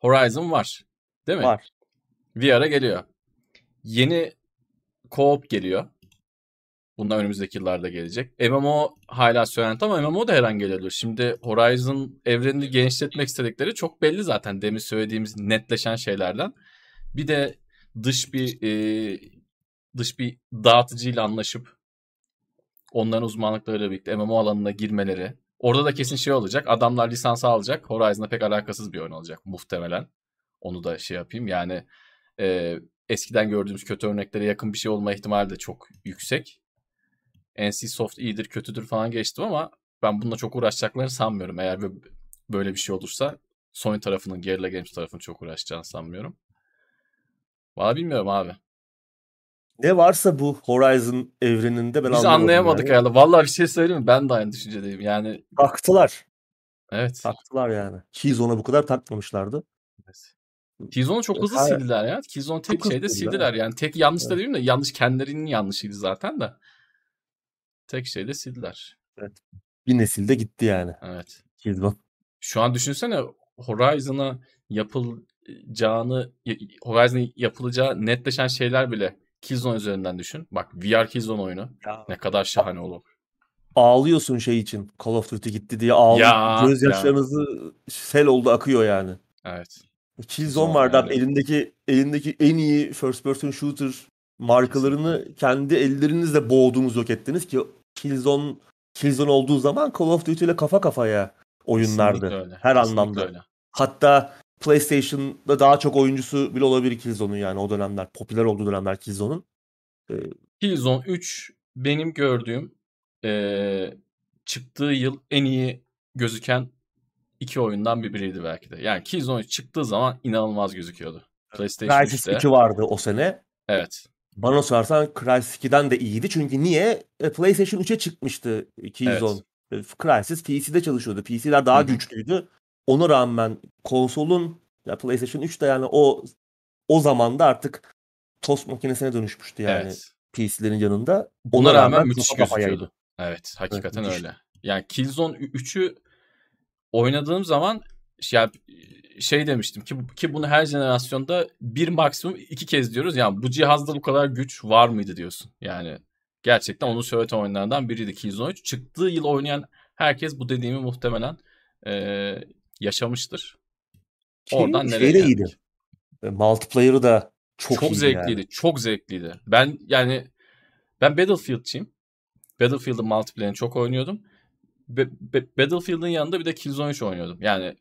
Speaker 1: Horizon var. Değil mi?
Speaker 2: Var.
Speaker 1: VR'a geliyor. Yeni co-op geliyor. Bundan önümüzdeki yıllarda gelecek. MMO hala söylenti ama MMO da her an gelebilir. Şimdi Horizon evrenini genişletmek istedikleri çok belli zaten. Demin söylediğimiz netleşen şeylerden. Bir de dış bir e, dış bir dağıtıcıyla anlaşıp onların uzmanlıklarıyla birlikte MMO alanına girmeleri. Orada da kesin şey olacak. Adamlar lisansı alacak. Horizon'la pek alakasız bir oyun olacak muhtemelen. Onu da şey yapayım. Yani e, eskiden gördüğümüz kötü örneklere yakın bir şey olma ihtimali de çok yüksek. NC Soft iyidir kötüdür falan geçtim ama ben bununla çok uğraşacaklarını sanmıyorum. Eğer bö- böyle bir şey olursa Sony tarafının, Guerrilla Games tarafının çok uğraşacağını sanmıyorum. Valla bilmiyorum abi.
Speaker 2: Ne varsa bu Horizon evreninde ben
Speaker 1: Biz anlayamadık
Speaker 2: yani.
Speaker 1: herhalde. Vallahi bir şey söyleyeyim mi? Ben de aynı düşüncedeyim. Yani
Speaker 2: Taktılar.
Speaker 1: evet.
Speaker 2: Taktılar yani. Killzone'a bu kadar takmamışlardı.
Speaker 1: evet. Killzone'u çok hızlı
Speaker 2: Hayır.
Speaker 1: sildiler ya. Killzone tek
Speaker 2: Çok
Speaker 1: şeyde
Speaker 2: sildiler.
Speaker 1: Yani tek yanlış da
Speaker 2: Evet.
Speaker 1: değil mi de yanlış kendilerinin yanlışıydı zaten de. Tek şeyde sildiler.
Speaker 2: Bir nesilde gitti yani
Speaker 1: Evet.
Speaker 2: Killzone.
Speaker 1: Şu an düşünsene Horizon'a yapılacağını Horizon'a yapılacağı netleşen şeyler bile Killzone üzerinden düşün. Bak VR Killzone oyunu ne kadar şahane olur.
Speaker 2: Ağlıyorsun şey için. Call of Duty gitti diye ağlıyor.
Speaker 1: Ya,
Speaker 2: Gözyaşlarınızı sel oldu akıyor yani.
Speaker 1: Evet.
Speaker 2: Killzone vardı
Speaker 1: yani.
Speaker 2: elindeki elindeki en iyi first person shooter markalarını kendi ellerinizle boğdunuz yok ettiniz ki Killzone Killzone olduğu zaman Call of Duty ile kafa kafaya oyunlardı.
Speaker 1: Kesinlikle öyle.
Speaker 2: Her
Speaker 1: Kesinlikle
Speaker 2: anlamda.
Speaker 1: öyle.
Speaker 2: Hatta PlayStation'da daha çok oyuncusu bile olabilir Killzone'un yani o dönemler. Popüler olduğu dönemler Killzone'un.
Speaker 1: Killzone 3 benim gördüğüm eee, çıktığı yıl en iyi gözüken iki oyundan bir biriydi belki de. Yani Killzone 3 çıktığı zaman inanılmaz gözüküyordu. PlayStation
Speaker 2: Crysis
Speaker 1: 3'te.
Speaker 2: 2 vardı o sene.
Speaker 1: Evet.
Speaker 2: Bana sorarsan Crysis 2'den de iyiydi. Çünkü niye? E, PlayStation 3'e çıkmıştı Killzone. E, Crysis PC'de çalışıyordu. PC'ler daha
Speaker 1: Hı hı.
Speaker 2: güçlüydü. Ona rağmen konsolun ya PlayStation 3 de yani o o zamanda artık tost makinesine dönüşmüştü yani
Speaker 1: evet.
Speaker 2: PC'lerin yanında.
Speaker 1: Buna
Speaker 2: Ona
Speaker 1: rağmen müthiş
Speaker 2: kafa kafayaydı.
Speaker 1: gözüküyordu. Evet, hakikaten
Speaker 2: müthiş.
Speaker 1: öyle. Yani Killzone 3'ü oynadığım zaman ya şey demiştim ki ki bunu her jenerasyonda bir maksimum iki kez diyoruz. Yani bu cihazda bu kadar güç var mıydı diyorsun. Yani gerçekten onu söyleten oyunlardan biriydi Killzone 3. Çıktığı yıl oynayan herkes bu dediğimi muhtemelen eee, yaşamıştır.
Speaker 2: Ki
Speaker 1: Oradan
Speaker 2: şey
Speaker 1: nereye
Speaker 2: de iyiydi. E, Multiplayer'ı da çok,
Speaker 1: Çok, zevkliydi.
Speaker 2: yani.
Speaker 1: Çok zevkliydi. Ben yani ben Battlefield'çıyım. Battlefield'ın multiplayer'ını çok oynuyordum. Be- Be- Battlefield'ın yanında bir de Killzone 3 oynuyordum. Yani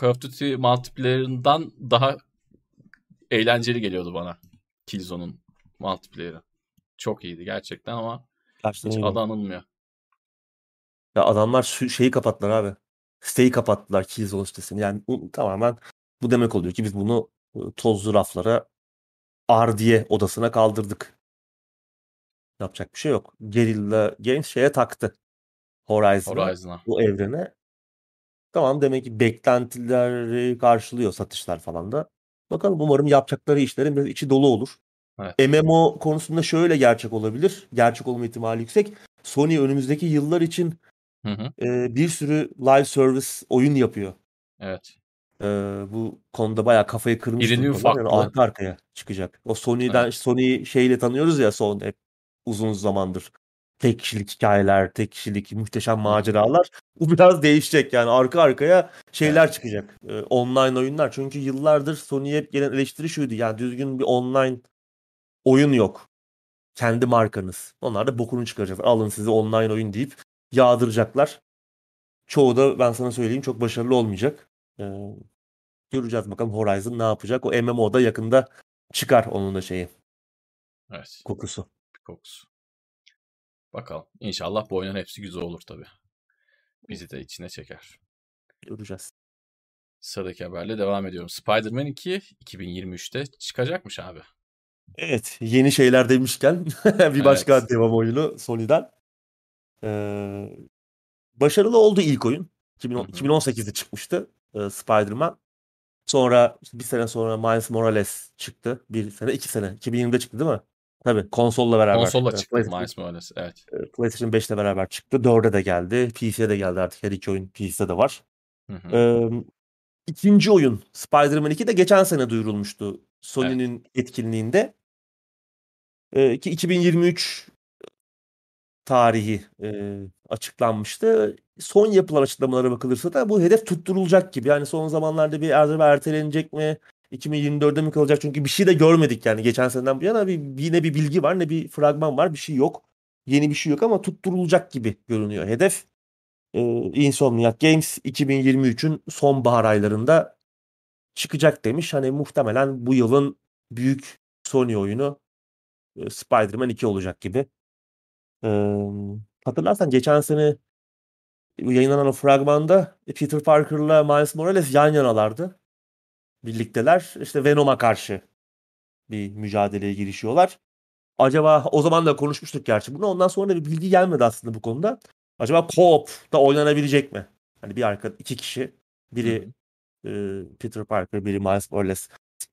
Speaker 1: Call of Duty multiplayer'ından daha eğlenceli geliyordu bana. Killzone'un multiplayer'ı. Çok iyiydi gerçekten ama
Speaker 2: Gerçekten
Speaker 1: hiç adı anılmıyor.
Speaker 2: Ya adamlar şeyi kapattılar abi. Siteyi kapattılar Killzone sitesini. Yani bu tamamen bu demek oluyor ki biz bunu tozlu raflara Ardiye odasına kaldırdık. Yapacak bir şey yok. Guerrilla Games şeye taktı. Horizon'a,
Speaker 1: Horizon'a.
Speaker 2: bu evrene. Tamam demek ki beklentileri karşılıyor satışlar falan da. Bakalım umarım yapacakları işlerin biraz içi dolu olur.
Speaker 1: Evet.
Speaker 2: MMO konusunda şöyle gerçek olabilir. Gerçek olma ihtimali yüksek. Sony önümüzdeki yıllar için
Speaker 1: Hı hı.
Speaker 2: e, bir sürü live service oyun yapıyor.
Speaker 1: Evet.
Speaker 2: E, bu konuda bayağı kafayı kırmış
Speaker 1: İrili
Speaker 2: durumdalar. Yani arka arkaya çıkacak. O Sony'den
Speaker 1: Evet.
Speaker 2: Sony şeyle tanıyoruz ya son hep uzun zamandır. Tek kişilik hikayeler, tek kişilik muhteşem
Speaker 1: Hı hı.
Speaker 2: maceralar. Bu biraz değişecek yani arka arkaya şeyler çıkacak. E, online oyunlar. Çünkü yıllardır Sony'ye hep gelen eleştiri şuydu. Yani düzgün bir online oyun yok. Kendi markanız. Onlar da bokunu çıkaracaklar. Alın size online oyun deyip yağdıracaklar. Çoğu da ben sana söyleyeyim çok başarılı olmayacak. Ee, göreceğiz bakalım Horizon ne yapacak. O MMO'da yakında çıkar onun da şeyi
Speaker 1: Evet.
Speaker 2: kokusu.
Speaker 1: Kokusu. Bakalım. İnşallah bu oyunun hepsi güzel olur tabii. Bizi de içine çeker.
Speaker 2: Göreceğiz.
Speaker 1: Sıradaki haberle devam ediyorum. Spider-Man 2 2023'te çıkacakmış abi.
Speaker 2: Evet yeni şeyler demişken [laughs] bir başka
Speaker 1: Evet.
Speaker 2: devam oyunu Sony'den. Ee, başarılı oldu ilk oyun. 2010
Speaker 1: Hı hı.
Speaker 2: 2018'de çıkmıştı e, Spider-Man. Sonra işte bir sene sonra Miles Morales çıktı. Bir sene, iki sene. 2020'de çıktı değil mi? Tabii konsolla beraber.
Speaker 1: Konsolla çıktı
Speaker 2: PlayStation,
Speaker 1: Miles Morales. Evet.
Speaker 2: PlayStation 5'le beraber çıktı. 4'e de geldi. PC'ye de geldi artık. Her iki oyun PC'de de var.
Speaker 1: Hı hı.
Speaker 2: Ee, ikinci oyun Spider-Man 2 de geçen sene duyurulmuştu.
Speaker 1: Evet.
Speaker 2: Sony'nin etkinliğinde. Ee, ki 2023 tarihi e, açıklanmıştı. Son yapılan açıklamalara bakılırsa da bu hedef tutturulacak gibi. Yani son zamanlarda bir acaba ertelenecek mi? 2024'de mi kalacak? Çünkü bir şey de görmedik yani geçen seneden bu yana bir, yine bir bilgi var ne bir fragman var bir şey yok. Yeni bir şey yok ama tutturulacak gibi görünüyor hedef. Ee, Insomniac Games 2023'ün sonbahar aylarında çıkacak demiş. Hani muhtemelen bu yılın büyük Sony oyunu e, Spider-Man 2 olacak gibi. Ee, hatırlarsan geçen sene yayınlanan o fragmanda Peter Parker'la Miles Morales yan yanalardı. Birlikteler. İşte Venom'a karşı bir mücadeleye girişiyorlar. Acaba o zaman da konuşmuştuk gerçi bunu. Ondan sonra da bir bilgi gelmedi aslında bu konuda. Acaba co-op da oynanabilecek mi? Hani bir arka iki kişi. Biri e, Peter Parker, biri Miles Morales.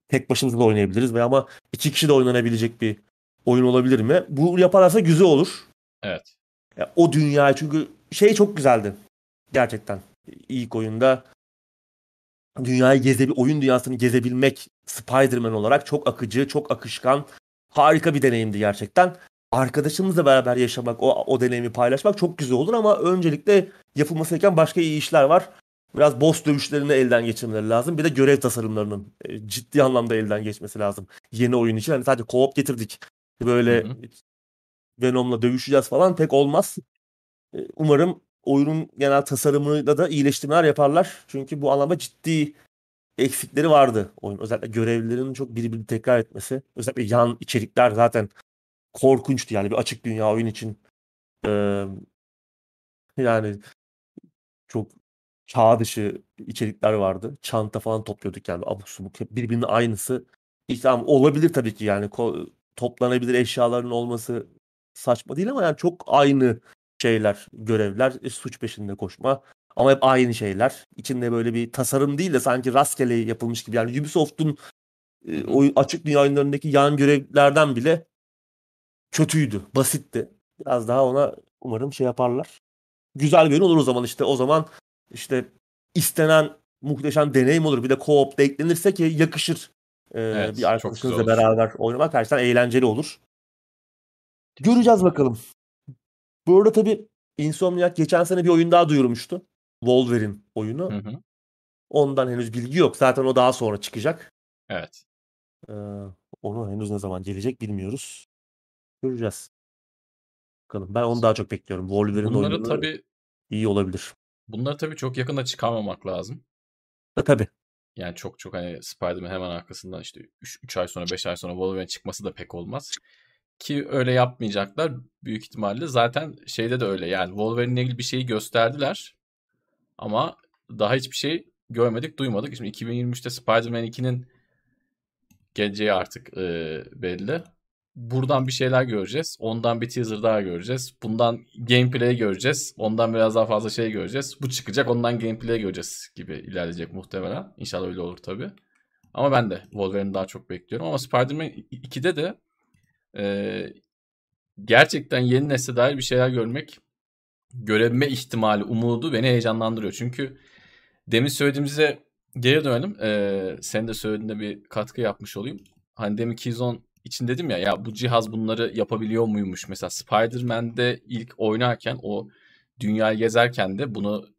Speaker 2: Tek başımıza da oynayabiliriz veya ama iki kişi de oynanabilecek bir oyun olabilir mi? Bu yaparlarsa güzel olur.
Speaker 1: Evet.
Speaker 2: Ya, o dünya çünkü şey çok güzeldi. Gerçekten. İlk oyunda dünyayı geze oyun dünyasını gezebilmek Spider-Man olarak çok akıcı, çok akışkan, harika bir deneyimdi gerçekten. Arkadaşımızla beraber yaşamak, o, o deneyimi paylaşmak çok güzel olur ama öncelikle yapılması gereken başka iyi işler var. Biraz boss dövüşlerini elden geçirmeleri lazım. Bir de görev tasarımlarının e, ciddi anlamda elden geçmesi lazım. Yeni oyun için. Hani sadece co-op getirdik. Böyle
Speaker 1: Hı hı.
Speaker 2: Venom'la dövüşeceğiz falan pek olmaz. E, Umarım oyunun genel tasarımıyla da iyileştirmeler yaparlar. Çünkü bu anlamda ciddi eksikleri vardı oyun. Özellikle görevlilerin çok birbirini tekrar etmesi. Özellikle yan içerikler zaten korkunçtu yani bir açık dünya oyun için. Ee, yani çok çağ dışı içerikler vardı. Çanta falan topluyorduk yani abuk subuk birbirinin aynısı. İşte tamam olabilir tabii ki yani toplanabilir eşyaların olması saçma değil ama yani çok aynı şeyler, görevler, e, suç peşinde koşma. Ama hep aynı şeyler. İçinde böyle bir tasarım değil de sanki rastgele yapılmış gibi. Yani Ubisoft'un e, oyun, açık dünya oyunlarındaki yan görevlerden bile kötüydü, basitti. Biraz daha ona umarım şey yaparlar. Güzel bir oyun olur o zaman işte. O zaman işte istenen muhteşem deneyim olur. Bir de co-op da eklenirse ki yakışır. Ee,
Speaker 1: Evet,
Speaker 2: bir arkadaşınızla beraber oynamak gerçekten eğlenceli olur. Göreceğiz bakalım. Bu arada tabii Insomniac geçen sene bir oyun daha duyurmuştu. Wolverine oyunu.
Speaker 1: Hı hı.
Speaker 2: Ondan henüz bilgi yok. Zaten o daha sonra çıkacak.
Speaker 1: Evet.
Speaker 2: Ee, onu henüz ne zaman gelecek bilmiyoruz. Göreceğiz. Bakalım. Ben onu daha çok bekliyorum. Wolverine
Speaker 1: Bunları
Speaker 2: oyunları
Speaker 1: tabii
Speaker 2: iyi olabilir.
Speaker 1: bunları tabii çok yakında çıkarmamak lazım.
Speaker 2: E, tabii.
Speaker 1: Yani çok çok hani Spider-Man hemen arkasından işte 3, 3 ay sonra 5 ay sonra Wolverine çıkması da pek olmaz. Ki öyle yapmayacaklar büyük ihtimalle. Zaten şeyde de öyle yani Wolverine'le ilgili bir şeyi gösterdiler. Ama daha hiçbir şey görmedik, duymadık. Şimdi 2023'te Spider-Man 2'nin geleceği artık e, belli. Buradan bir şeyler göreceğiz. Ondan bir teaser daha göreceğiz. Bundan gameplay göreceğiz. Ondan biraz daha fazla şey göreceğiz. Bu çıkacak ondan gameplay göreceğiz gibi ilerleyecek muhtemelen. İnşallah öyle olur tabii. Ama ben de Wolverine'i daha çok bekliyorum. Ama Spider-Man 2'de de e, gerçekten yeni nesle dair bir şeyler görmek, görebilme ihtimali, umudu beni heyecanlandırıyor. Çünkü demin söylediğimize geri dönelim. E, senin de söylediğinde bir katkı yapmış olayım. Hani demin Keyzone için dedim ya ya bu cihaz bunları yapabiliyor muymuş? Mesela Spider-Man'de ilk oynarken o dünyayı gezerken de bunu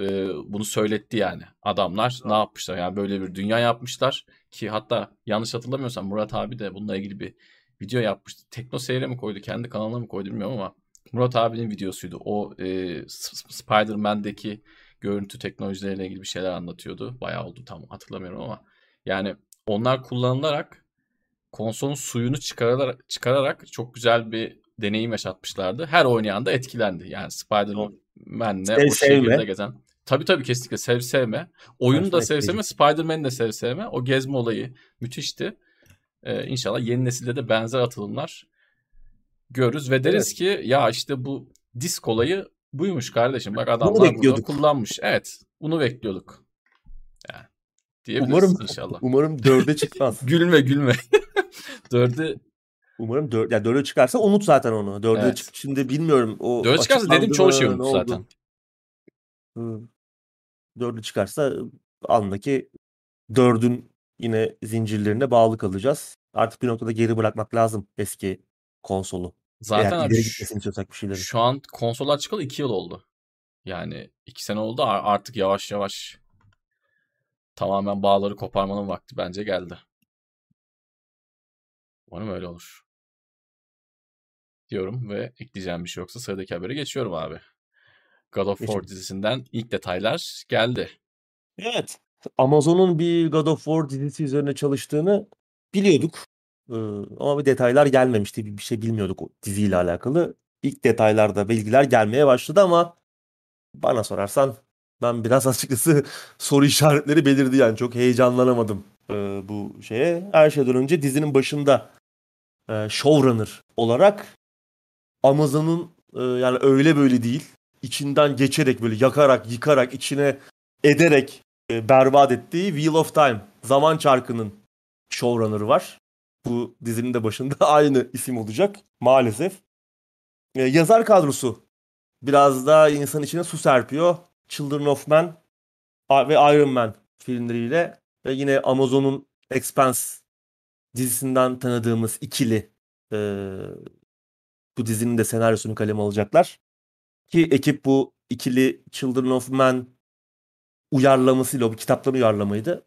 Speaker 1: e, bunu söyletti yani. Adamlar ne yapmışlar? Yani böyle bir dünya yapmışlar ki hatta yanlış hatırlamıyorsam Murat abi de bununla ilgili bir video yapmıştı. Tekno Seyre mi koydu? Kendi kanalına mı koydu bilmiyorum ama Murat abinin videosuydu. O e, Spider-Man'deki görüntü teknolojileriyle ilgili bir şeyler anlatıyordu. Bayağı oldu tam hatırlamıyorum ama yani onlar kullanılarak konsolun suyunu çıkararak, çıkararak çok güzel bir deneyim yaşatmışlardı. Her oynayan da etkilendi. Yani Spider-Man'le
Speaker 2: Sev,
Speaker 1: o şehirde gezen. Tabii tabii kesinlikle sev sevme. Oyunu da sev sevme, Spider-Man'i de sev sevme. O gezme olayı müthişti. Ee, inşallah yeni nesilde de benzer atılımlar görürüz ve deriz evet. ki ya işte bu disk olayı buymuş kardeşim. Bak adamlar bunu kullanmış. Evet. Bunu bekliyorduk. Yani diyebiliriz
Speaker 2: umarım,
Speaker 1: inşallah.
Speaker 2: Umarım dörde çıkmaz. [laughs]
Speaker 1: gülme gülme. [laughs] dörde
Speaker 2: Umarım dört, yani dörde çıkarsa unut zaten onu. Dörde evet. çık şimdi bilmiyorum. O
Speaker 1: dörde çıkarsa dedim çoğu şey unut zaten.
Speaker 2: Dörde çıkarsa andaki dördün yine zincirlerine bağlı kalacağız. Artık bir noktada geri bırakmak lazım eski konsolu.
Speaker 1: Zaten
Speaker 2: Eğer
Speaker 1: abi şu, şu an konsollar çıkalı 2 yıl oldu. Yani 2 sene oldu artık yavaş yavaş tamamen bağları koparmanın vakti bence geldi. Umarım öyle olur. Diyorum ve ekleyeceğim bir şey yoksa sıradaki habere geçiyorum abi. God of War dizisinden ilk detaylar geldi.
Speaker 2: Evet. Amazon'un bir God of War dizisi üzerine çalıştığını biliyorduk. Ama bir detaylar gelmemişti. Bir şey bilmiyorduk o diziyle alakalı. İlk detaylarda bilgiler gelmeye başladı ama bana sorarsan ben biraz [laughs] açıkçası soru işaretleri belirdi yani. Çok heyecanlanamadım bu şeye. Her şeyden önce dizinin başında showrunner olarak Amazon'un yani öyle böyle değil. içinden geçerek böyle yakarak, yıkarak, içine ederek e, berbat ettiği Wheel of Time, Zaman Çarkı'nın showrunner'ı var. Bu dizinin de başında [laughs] aynı isim olacak maalesef. E, yazar kadrosu biraz da insan içine su serpiyor. Children of Men ve Iron Man filmleriyle ve yine Amazon'un Expanse dizisinden tanıdığımız ikili e, bu dizinin de senaryosunu kaleme alacaklar. Ki ekip bu ikili Children of Men uyarlamasıyla, o kitapların uyarlamaydı.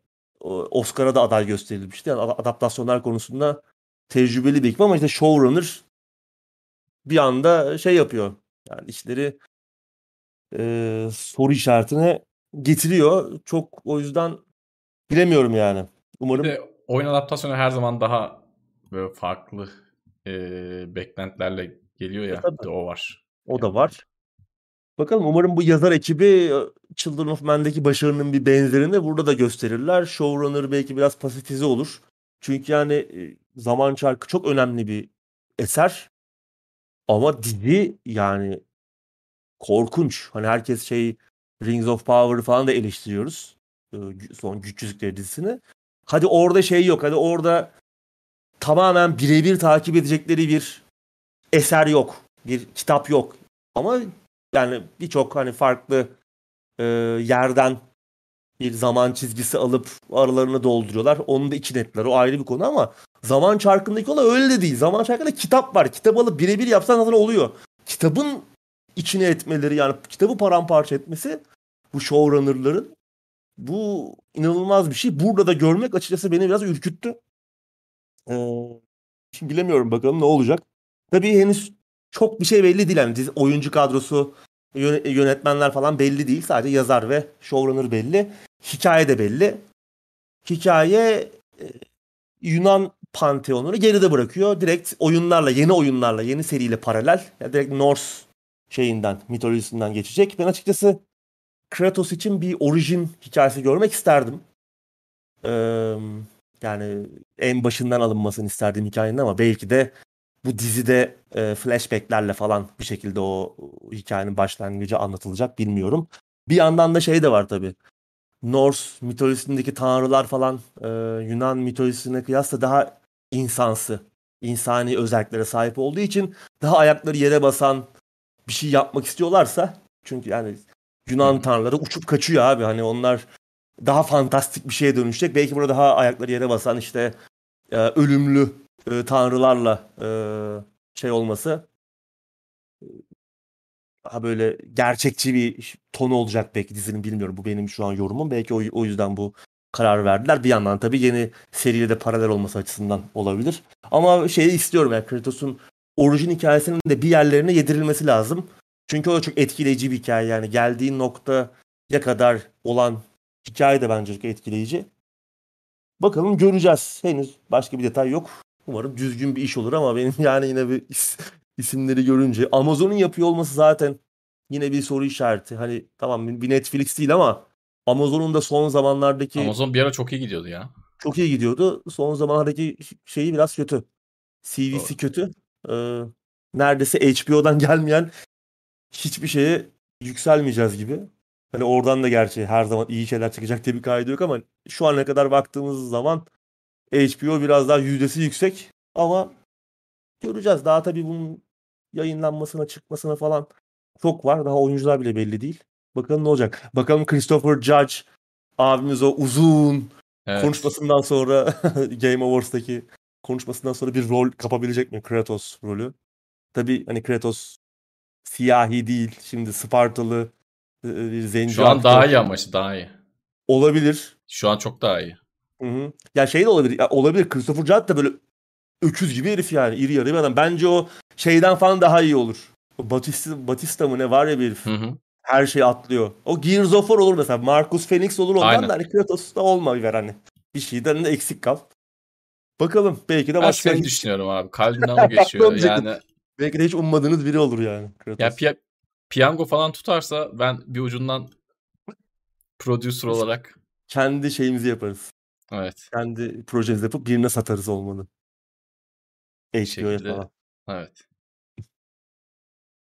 Speaker 2: Oscar'a da aday gösterilmişti. Yani adaptasyonlar konusunda tecrübeli bir ekip ama işte showrunner bir anda şey yapıyor. Yani işleri e, soru işaretine getiriyor. Çok o yüzden bilemiyorum yani. Umarım.
Speaker 1: Bir de oyun adaptasyonu her zaman daha böyle farklı e, beklentilerle geliyor ya. E, de o var.
Speaker 2: O da var. Bakalım umarım bu yazar ekibi Children of Men'deki başarının bir benzerini burada da gösterirler. Showrunner belki biraz pasifize olur. Çünkü yani Zaman Çarkı çok önemli bir eser. Ama dizi yani korkunç. Hani herkes şey Rings of Power'ı falan da eleştiriyoruz. Son Güç Yüzükleri dizisini. Hadi orada şey yok. Hadi orada tamamen birebir takip edecekleri bir eser yok. Bir kitap yok. Ama yani birçok hani farklı e, yerden bir zaman çizgisi alıp aralarını dolduruyorlar. Onu da içine ettiler. O ayrı bir konu ama zaman çarkındaki olay öyle de değil. Zaman çarkında kitap var. Kitap alıp birebir yapsan zaten oluyor. Kitabın içine etmeleri yani kitabı paramparça etmesi bu showrunner'ların bu inanılmaz bir şey. Burada da görmek açıkçası beni biraz ürküttü. Ee, şimdi bilemiyorum bakalım ne olacak. Tabii henüz çok bir şey belli değil. Yani oyuncu kadrosu, yönetmenler falan belli değil. Sadece yazar ve showrunner belli. Hikaye de belli. hikaye e, Yunan panteonunu geride bırakıyor. Direkt oyunlarla, yeni oyunlarla, yeni seriyle paralel. Yani direkt Norse şeyinden, mitolojisinden geçecek. Ben açıkçası Kratos için bir orijin hikayesi görmek isterdim. Ee, yani en başından alınmasını isterdim hikayenin ama belki de bu dizide e, flashbacklerle falan bir şekilde o, hikayenin başlangıcı anlatılacak bilmiyorum. Bir yandan da şey de var tabii. Norse mitolojisindeki tanrılar falan e, Yunan mitolojisine kıyasla daha insansı, insani özelliklere sahip olduğu için daha ayakları yere basan bir şey yapmak istiyorlarsa çünkü yani Yunan tanrıları uçup kaçıyor abi. Hani onlar daha fantastik bir şeye dönüşecek. Belki burada daha ayakları yere basan işte e, ölümlü e, tanrılarla e, şey olması daha böyle gerçekçi bir tonu olacak belki dizinin bilmiyorum. Bu benim şu an yorumum. Belki o, o yüzden bu karar verdiler. Bir yandan tabii yeni seriyle de paralel olması açısından olabilir. Ama şeyi istiyorum yani Kratos'un orijin hikayesinin de bir yerlerine yedirilmesi lazım. Çünkü o da çok etkileyici bir hikaye yani geldiği noktaya kadar olan hikaye de bence çok etkileyici. Bakalım göreceğiz. Henüz başka bir detay yok. Umarım düzgün bir iş olur ama benim [laughs] yani yine bir is, isimleri görünce Amazon'un yapıyor olması zaten yine bir soru işareti. Hani tamam bir Netflix değil ama Amazon'un da son zamanlardaki
Speaker 1: Amazon bir ara çok iyi gidiyordu ya.
Speaker 2: çok iyi gidiyordu. Son zamanlardaki şeyi biraz kötü. CV'si
Speaker 1: Doğru.
Speaker 2: kötü. Ee, neredeyse HBO'dan [laughs] gelmeyen hiçbir şeye yükselmeyeceğiz gibi. Hani oradan da gerçi her zaman iyi şeyler çıkacak diye bir kaydı yok ama şu ana kadar baktığımız zaman HBO biraz daha yüzdesi yüksek ama göreceğiz. Daha tabii bunun yayınlanmasına çıkmasına falan çok var. Daha oyuncular bile belli değil. Bakalım ne olacak. Bakalım Christopher Judge abimiz o uzun
Speaker 1: Evet.
Speaker 2: konuşmasından sonra [laughs] Game Awards'taki konuşmasından sonra bir rol kapabilecek mi Kratos rolü? Tabii hani Kratos siyahi değil. Şimdi Spartalı e, bir zenci
Speaker 1: Şu an
Speaker 2: aktör.
Speaker 1: daha iyi ama işte daha iyi.
Speaker 2: olabilir.
Speaker 1: Şu an çok daha iyi.
Speaker 2: Hı hı. Ya şey de olabilir. Ya olabilir. Christopher Judge da böyle öküz gibi herif yani. iri yarı bir adam. Bence o şeyden falan daha iyi olur. Batista, Batista mı ne var ya bir herif.
Speaker 1: Hı hı.
Speaker 2: Her şey atlıyor. O Gears of War olur mesela. Marcus Phoenix olur ondan
Speaker 1: Aynen.
Speaker 2: da hani Kratos da olma ver hani. Bir şeyden de eksik kal. Bakalım belki de
Speaker 1: Ben
Speaker 2: başka
Speaker 1: seni [laughs] düşünüyorum abi. Kalbimden o geçiyor. Yani
Speaker 2: belki de hiç ummadığınız biri olur yani. Kratos.
Speaker 1: ya piya- piyango falan tutarsa ben bir ucundan producer olarak
Speaker 2: Kendi şeyimizi yaparız.
Speaker 1: Evet
Speaker 2: Kendi projemizi yapıp birine satarız olmanı. HBO'ya falan.
Speaker 1: evet.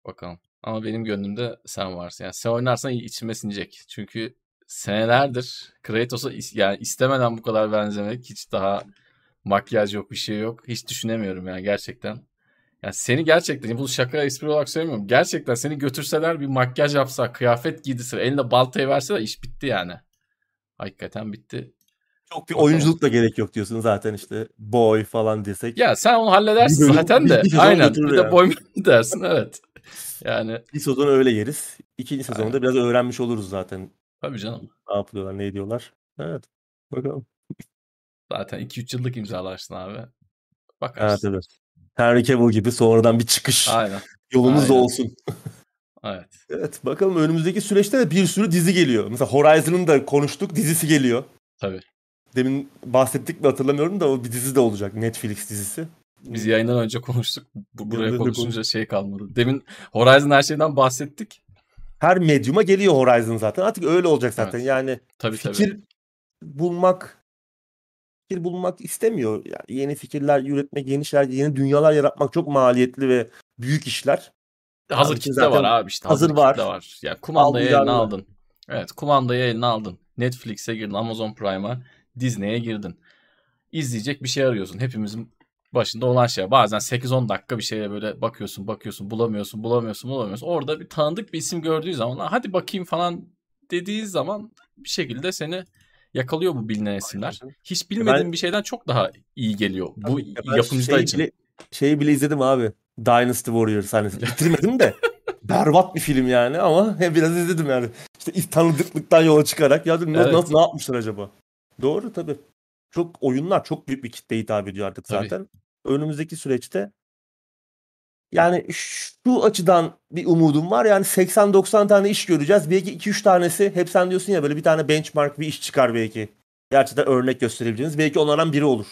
Speaker 1: Bakalım. Ama benim gönlümde sen varsın. Yani sen oynarsan içime sinecek. Çünkü senelerdir Kratos'a is- yani istemeden bu kadar benzemek hiç daha makyaj yok bir şey yok. Hiç düşünemiyorum yani gerçekten. Yani seni gerçekten bu şaka espri olarak söylemiyorum. Gerçekten seni götürseler bir makyaj yapsa, kıyafet giydirse, eline baltayı verseler iş bitti yani. Hakikaten bitti.
Speaker 2: Çok bir oyunculuk da gerek yok diyorsun zaten işte boy falan desek.
Speaker 1: Ya sen onu halledersin
Speaker 2: bölüm-
Speaker 1: zaten de.
Speaker 2: bir-
Speaker 1: Aynen. Bir de boy [laughs] dersin evet. Yani
Speaker 2: Bir sezon öyle yeriz. İkinci sezonda
Speaker 1: Aynen.
Speaker 2: biraz öğrenmiş oluruz zaten.
Speaker 1: tabii canım.
Speaker 2: Ne yapıyorlar, ne ediyorlar. Evet. Bakalım.
Speaker 1: Zaten 2-3 yıllık imzalarsın abi.
Speaker 2: Evet
Speaker 1: Bakarsın.
Speaker 2: evet. Henry Cavill gibi sonradan bir çıkış
Speaker 1: Aynen. [laughs]
Speaker 2: yolumuz
Speaker 1: aynen.
Speaker 2: olsun. [laughs]
Speaker 1: Evet.
Speaker 2: Evet bakalım önümüzdeki süreçte de bir sürü dizi geliyor. Mesela Horizon'ın da konuştuk dizisi geliyor.
Speaker 1: Tabii.
Speaker 2: Demin bahsettik mi hatırlamıyorum da o bir dizi de olacak. Netflix dizisi.
Speaker 1: Biz yayından önce konuştuk. Bu buraya konuşunca şey kalmadı. Demin Horizon her şeyden bahsettik.
Speaker 2: Her medyuma geliyor Horizon zaten. Artık öyle olacak zaten.
Speaker 1: Evet.
Speaker 2: Yani
Speaker 1: Tabii
Speaker 2: fikir
Speaker 1: tabii.
Speaker 2: bulmak fikir bulmak istemiyor. Yani yeni fikirler üretmek, yeni şeyler, yeni dünyalar yaratmak çok maliyetli ve büyük işler.
Speaker 1: Hazır
Speaker 2: Abi
Speaker 1: kitle var abi işte.
Speaker 2: hazır
Speaker 1: Hazır,
Speaker 2: var.
Speaker 1: var. Ya kumandayı
Speaker 2: Al,
Speaker 1: eline
Speaker 2: uyarla.
Speaker 1: aldın. Evet kumandayı eline aldın. Netflix'e girdin. Amazon Prime'a. Disney'e girdin. İzleyecek bir şey arıyorsun. Hepimizin başında olan şey. Bazen 8-10 dakika bir şeye böyle bakıyorsun bakıyorsun bulamıyorsun bulamıyorsun bulamıyorsun. Orada bir tanıdık bir isim gördüğü zaman "Lan hadi bakayım falan dediği zaman bir şekilde seni yakalıyor bu bilinen isimler. Hiç bilmediğin bir şeyden çok daha iyi geliyor. Bu
Speaker 2: ben
Speaker 1: yapımcılar
Speaker 2: şey
Speaker 1: için.
Speaker 2: Bile, şeyi bile izledim abi. Dynasty Warriors hani [laughs] bitirmedim de berbat bir film yani ama [laughs] biraz izledim yani. İşte tanıdıklıktan yola çıkarak ya dedim,
Speaker 1: Evet.
Speaker 2: nasıl ne yapmışlar acaba? Doğru tabii. Çok oyunlar çok büyük bir kitleye hitap ediyor artık
Speaker 1: Tabii.
Speaker 2: zaten. Önümüzdeki süreçte yani şu açıdan bir umudum var. Yani 80-90 tane iş göreceğiz. Belki 2-3 tanesi hep sen diyorsun ya böyle bir tane benchmark bir iş çıkar belki. gerçekten örnek gösterebileceğiniz belki onlardan biri olur.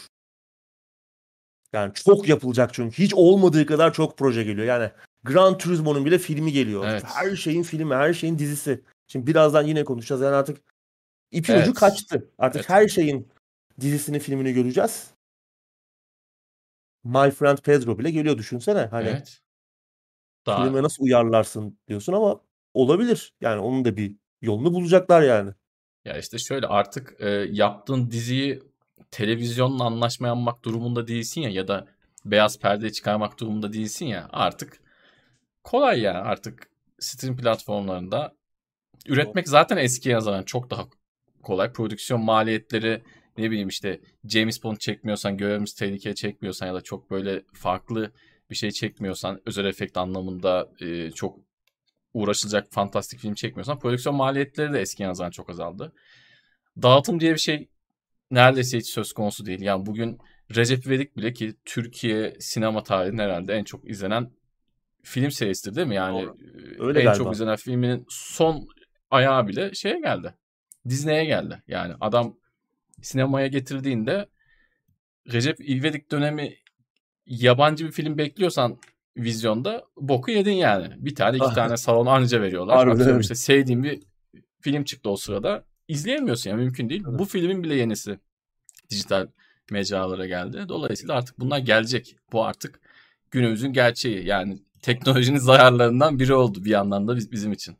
Speaker 2: Yani çok yapılacak çünkü. Hiç olmadığı kadar çok proje geliyor. Yani Gran Turismo'nun bile filmi geliyor.
Speaker 1: Evet.
Speaker 2: Her şeyin filmi, her şeyin dizisi. Şimdi birazdan yine konuşacağız. Yani artık ipin
Speaker 1: Evet.
Speaker 2: ucu kaçtı. Artık
Speaker 1: Evet.
Speaker 2: her şeyin dizisini, filmini göreceğiz. My Friend Pedro bile geliyor düşünsene. Hani
Speaker 1: Evet. Daha
Speaker 2: filme nasıl uyarlarsın diyorsun ama olabilir. Yani onun da bir yolunu bulacaklar yani.
Speaker 1: ya işte şöyle artık e, yaptığın diziyi televizyonla anlaşma yapmak durumunda değilsin ya ya da beyaz perdeye çıkarmak durumunda değilsin ya artık kolay ya artık stream platformlarında üretmek zaten eskiye nazaran çok daha kolay. Prodüksiyon maliyetleri ne bileyim işte James Bond çekmiyorsan, görevimiz tehlikeye çekmiyorsan ya da çok böyle farklı bir şey çekmiyorsan, özel efekt anlamında e, çok uğraşılacak fantastik film çekmiyorsan prodüksiyon maliyetleri de eskiye nazaran çok azaldı. Dağıtım diye bir şey neredeyse hiç söz konusu değil. Yani bugün Recep İvedik bile ki Türkiye sinema tarihinin herhalde en çok izlenen film serisidir değil mi? Yani
Speaker 2: Doğru.
Speaker 1: e,
Speaker 2: Öyle
Speaker 1: en
Speaker 2: galiba.
Speaker 1: çok izlenen filminin son ayağı bile şeye geldi. Disney'e geldi. Yani adam sinemaya getirdiğinde Recep İvedik dönemi yabancı bir film bekliyorsan vizyonda boku yedin yani. Bir tane iki
Speaker 2: Ah.
Speaker 1: tane salon anca veriyorlar.
Speaker 2: Harbiden
Speaker 1: işte sevdiğin bir film çıktı o sırada. İzleyemiyorsun yani mümkün değil.
Speaker 2: Evet.
Speaker 1: Bu filmin bile yenisi dijital mecralara geldi. Dolayısıyla artık bunlar gelecek. Bu artık günümüzün gerçeği. Yani teknolojinin [laughs] zararlarından biri oldu bir yandan da biz- bizim için.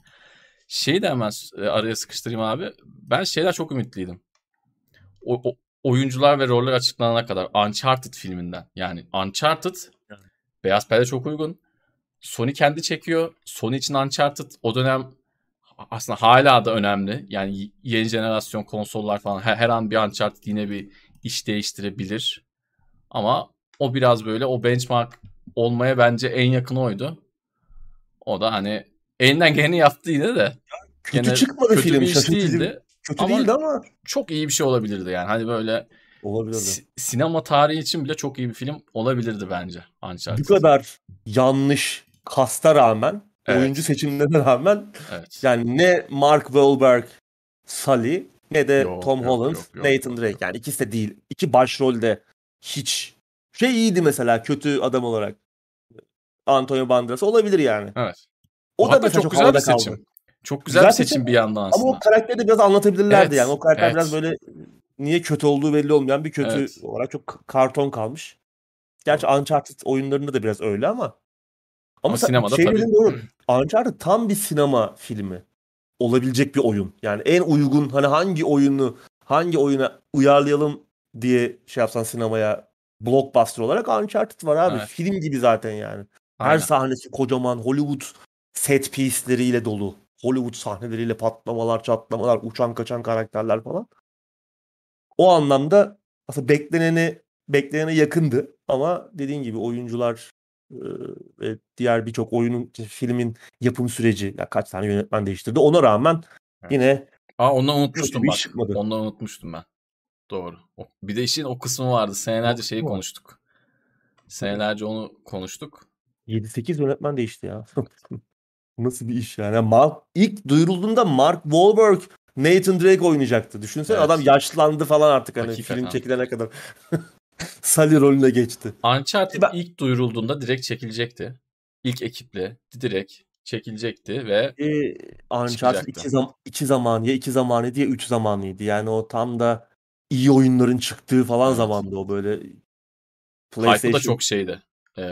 Speaker 1: Şeyi de hemen e, araya sıkıştırayım abi. Ben şeyler çok ümitliydim. O, o- oyuncular ve roller açıklanana kadar Uncharted filminden. Yani Uncharted
Speaker 2: Yani.
Speaker 1: Beyaz Perde çok uygun. Sony kendi çekiyor. Sony için Uncharted o dönem aslında hala da önemli. Yani yeni jenerasyon konsollar falan her, her an bir Uncharted yine bir iş değiştirebilir. Ama o biraz böyle o benchmark olmaya bence en yakın oydu. O da hani elinden geleni yaptı yine de.
Speaker 2: Kötü
Speaker 1: Gene
Speaker 2: çıkmadı
Speaker 1: kötü
Speaker 2: film.
Speaker 1: bir iş değildi.
Speaker 2: Kötü
Speaker 1: Ama-
Speaker 2: değildi ama
Speaker 1: Çok iyi bir şey olabilirdi yani. Hani böyle
Speaker 2: olabilirdi.
Speaker 1: si- sinema tarihi için bile çok iyi bir film olabilirdi bence Uncharted.
Speaker 2: Bu kadar yanlış kasta rağmen,
Speaker 1: Evet.
Speaker 2: oyuncu seçimlerine rağmen
Speaker 1: Evet.
Speaker 2: yani ne Mark Wahlberg, Sully ne de
Speaker 1: Yok,
Speaker 2: Tom
Speaker 1: yok,
Speaker 2: Holland,
Speaker 1: yok, yok,
Speaker 2: Nathan Drake. Yani ikisi de değil. İki başrolde hiç şey iyiydi mesela kötü adam olarak. Antonio Banderas olabilir yani.
Speaker 1: Evet.
Speaker 2: O, da
Speaker 1: Hatta çok güzel bir seçim.
Speaker 2: kaldı.
Speaker 1: Çok güzel,
Speaker 2: Güzel
Speaker 1: bir seçim
Speaker 2: seçim
Speaker 1: bir yandan aslında.
Speaker 2: Ama o karakteri de biraz anlatabilirlerdi
Speaker 1: Evet,
Speaker 2: yani. O karakter
Speaker 1: evet.
Speaker 2: biraz böyle niye kötü olduğu belli olmayan bir kötü
Speaker 1: Evet.
Speaker 2: olarak çok karton kalmış. Gerçi Uncharted oyunlarında da biraz öyle ama. Ama,
Speaker 1: Ama sinemada
Speaker 2: şey
Speaker 1: tabii.
Speaker 2: doğru. Uncharted tam bir sinema filmi. Olabilecek bir oyun. Yani en uygun hani hangi oyunu hangi oyuna uyarlayalım diye şey yapsan sinemaya blockbuster olarak Uncharted var abi.
Speaker 1: Evet.
Speaker 2: Film gibi zaten yani. Her
Speaker 1: Aynen.
Speaker 2: sahnesi kocaman Hollywood set piece'leriyle dolu. Hollywood sahneleriyle patlamalar, çatlamalar, uçan kaçan karakterler falan. O anlamda aslında bekleneni beklenene yakındı ama dediğin gibi oyuncular ve diğer birçok oyunun filmin yapım süreci ya kaç tane yönetmen değiştirdi. Ona rağmen yine
Speaker 1: Aa ondan unutmuştum bak.
Speaker 2: çıkmadı.
Speaker 1: Ondan unutmuştum ben. Doğru. Bir de işin o kısmı vardı. Senelerce şeyi konuştuk. Senelerce onu konuştuk.
Speaker 2: 7-8 yönetmen değişti ya. [laughs] Nasıl bir iş yani? Mark, ilk duyurulduğunda Mark Wahlberg Nathan Drake oynayacaktı. Düşünsene
Speaker 1: Evet.
Speaker 2: adam yaşlandı falan artık hani
Speaker 1: Hakikaten.
Speaker 2: film çekilene kadar. [laughs] Sully rolüne geçti.
Speaker 1: Uncharted
Speaker 2: Ben-
Speaker 1: ilk duyurulduğunda direkt çekilecekti. İlk ekiple direkt çekilecekti ve
Speaker 2: Ee, Uncharted iki, zam iki zamanı ya iki zamanı diye üç zamanlıydı. Yani o tam da iyi oyunların çıktığı falan
Speaker 1: Evet.
Speaker 2: zamandı o böyle
Speaker 1: hype'ı da
Speaker 2: PlayStation
Speaker 1: çok şeydi. Ee,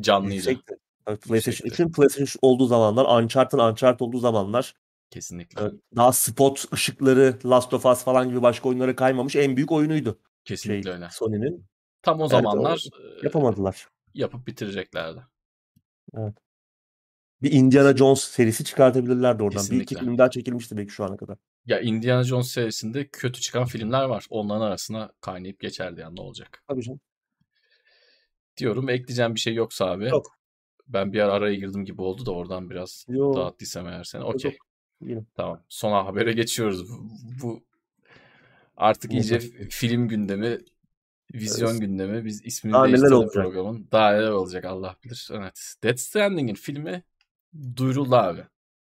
Speaker 1: canlıydı.
Speaker 2: yüksekti. Tabii PlayStation
Speaker 1: Yüksekti.
Speaker 2: 3'ün PlayStation 3 olduğu zamanlar, Uncharted Uncharted olduğu zamanlar
Speaker 1: Kesinlikle.
Speaker 2: Evet, daha spot ışıkları, Last of Us falan gibi başka oyunlara kaymamış en büyük oyunuydu. Şey,
Speaker 1: Kesinlikle öyle.
Speaker 2: Sony'nin.
Speaker 1: Tam o
Speaker 2: Evet,
Speaker 1: zamanlar e,
Speaker 2: Yapamadılar.
Speaker 1: yapıp bitireceklerdi.
Speaker 2: Bir Indiana Jones serisi çıkartabilirlerdi oradan. Bir iki
Speaker 1: Kesinlikle.
Speaker 2: film daha çekilmişti belki şu ana kadar.
Speaker 1: Ya Indiana Jones serisinde kötü çıkan filmler var. Onların arasına kaynayıp geçerdi yani ne olacak.
Speaker 2: Tabii canım.
Speaker 1: Diyorum ekleyeceğim bir şey yoksa abi.
Speaker 2: Yok.
Speaker 1: Ben bir ara araya girdim gibi oldu da oradan biraz
Speaker 2: Yo,
Speaker 1: dağıttıysam eğer seni. Okey. Tamam. Son habere geçiyoruz. Bu, bu artık iyice film gündemi, vizyon
Speaker 2: Evet.
Speaker 1: gündemi. Biz ismini
Speaker 2: Daha neler olacak?
Speaker 1: programın. Daha neler olacak Allah bilir. Evet. Death Stranding'in filmi duyuruldu abi.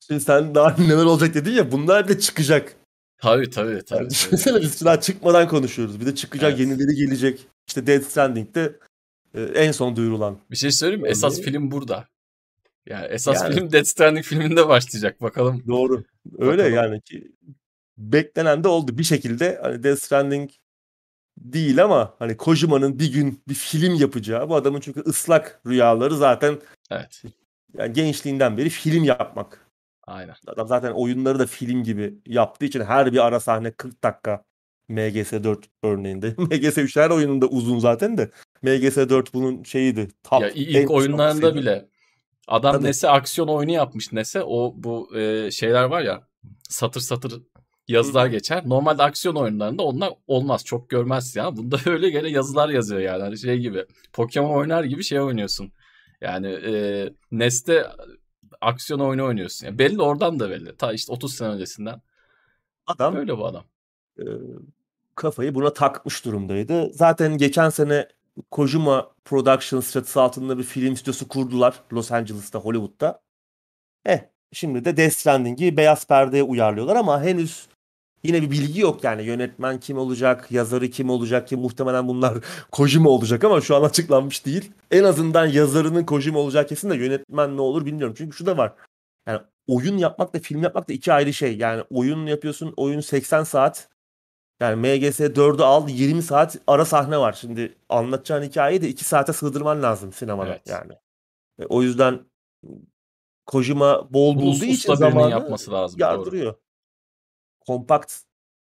Speaker 2: Şimdi sen daha [laughs] neler olacak dedin ya bunlar da çıkacak.
Speaker 1: Tabii tabii tabii.
Speaker 2: Yani düşünsene biz daha çıkmadan konuşuyoruz. Bir de çıkacak
Speaker 1: Evet.
Speaker 2: yenileri gelecek. İşte Death Stranding'de e, en son duyurulan.
Speaker 1: Bir şey söyleyeyim mi? Esas film burada. Yani esas
Speaker 2: Yani.
Speaker 1: film Death Stranding filminde başlayacak. Bakalım.
Speaker 2: Doğru. Öyle
Speaker 1: Bakalım.
Speaker 2: yani ki beklenen de oldu. Bir şekilde hani Death Stranding değil ama hani Kojima'nın bir gün bir film yapacağı bu adamın çünkü ıslak rüyaları zaten
Speaker 1: Evet.
Speaker 2: yani gençliğinden beri film yapmak.
Speaker 1: Aynen.
Speaker 2: Adam zaten oyunları da film gibi yaptığı için her bir ara sahne 40 dakika. MGS4 örneğinde. [laughs] MGS3 her oyununda uzun zaten de. MGS4 bunun şeyiydi. Top,
Speaker 1: ya ilk oyunlarında bile adam
Speaker 2: Tabii.
Speaker 1: nese aksiyon oyunu yapmış nese o bu e, şeyler var ya satır satır yazılar
Speaker 2: Hı
Speaker 1: geçer. Normalde aksiyon oyunlarında onlar olmaz. Çok görmezsin ya. Bunda [laughs] öyle gene yazılar yazıyor yani. Hani şey gibi. Pokemon oynar gibi şey oynuyorsun. Yani e, NES'te aksiyon oyunu oynuyorsun. Yani belli oradan da belli. Ta işte 30 sene öncesinden.
Speaker 2: Adam
Speaker 1: Öyle bu adam.
Speaker 2: e, kafayı buna takmış durumdaydı. Zaten geçen sene Kojima Productions çatısı altında bir film stüdyosu kurdular Los Angeles'ta, Hollywood'da. Eh, şimdi de Death Stranding'i beyaz perdeye uyarlıyorlar ama henüz yine bir bilgi yok yani yönetmen kim olacak, yazarı kim olacak ki muhtemelen bunlar [laughs] Kojima olacak ama şu an açıklanmış değil. En azından yazarının Kojima olacak kesin de yönetmen ne olur bilmiyorum. Çünkü şu da var. Yani oyun yapmak da film yapmak da iki ayrı şey. Yani oyun yapıyorsun, oyun 80 saat. Yani MGS 4'ü al 20 saat ara sahne var. Şimdi anlatacağın hikayeyi de 2 saate sığdırman lazım sinemada
Speaker 1: Evet.
Speaker 2: yani. E, o yüzden Kojima bol
Speaker 1: Bunu
Speaker 2: bulduğu için zamanı
Speaker 1: yapması lazım. Doğru.
Speaker 2: yardırıyor. Kompakt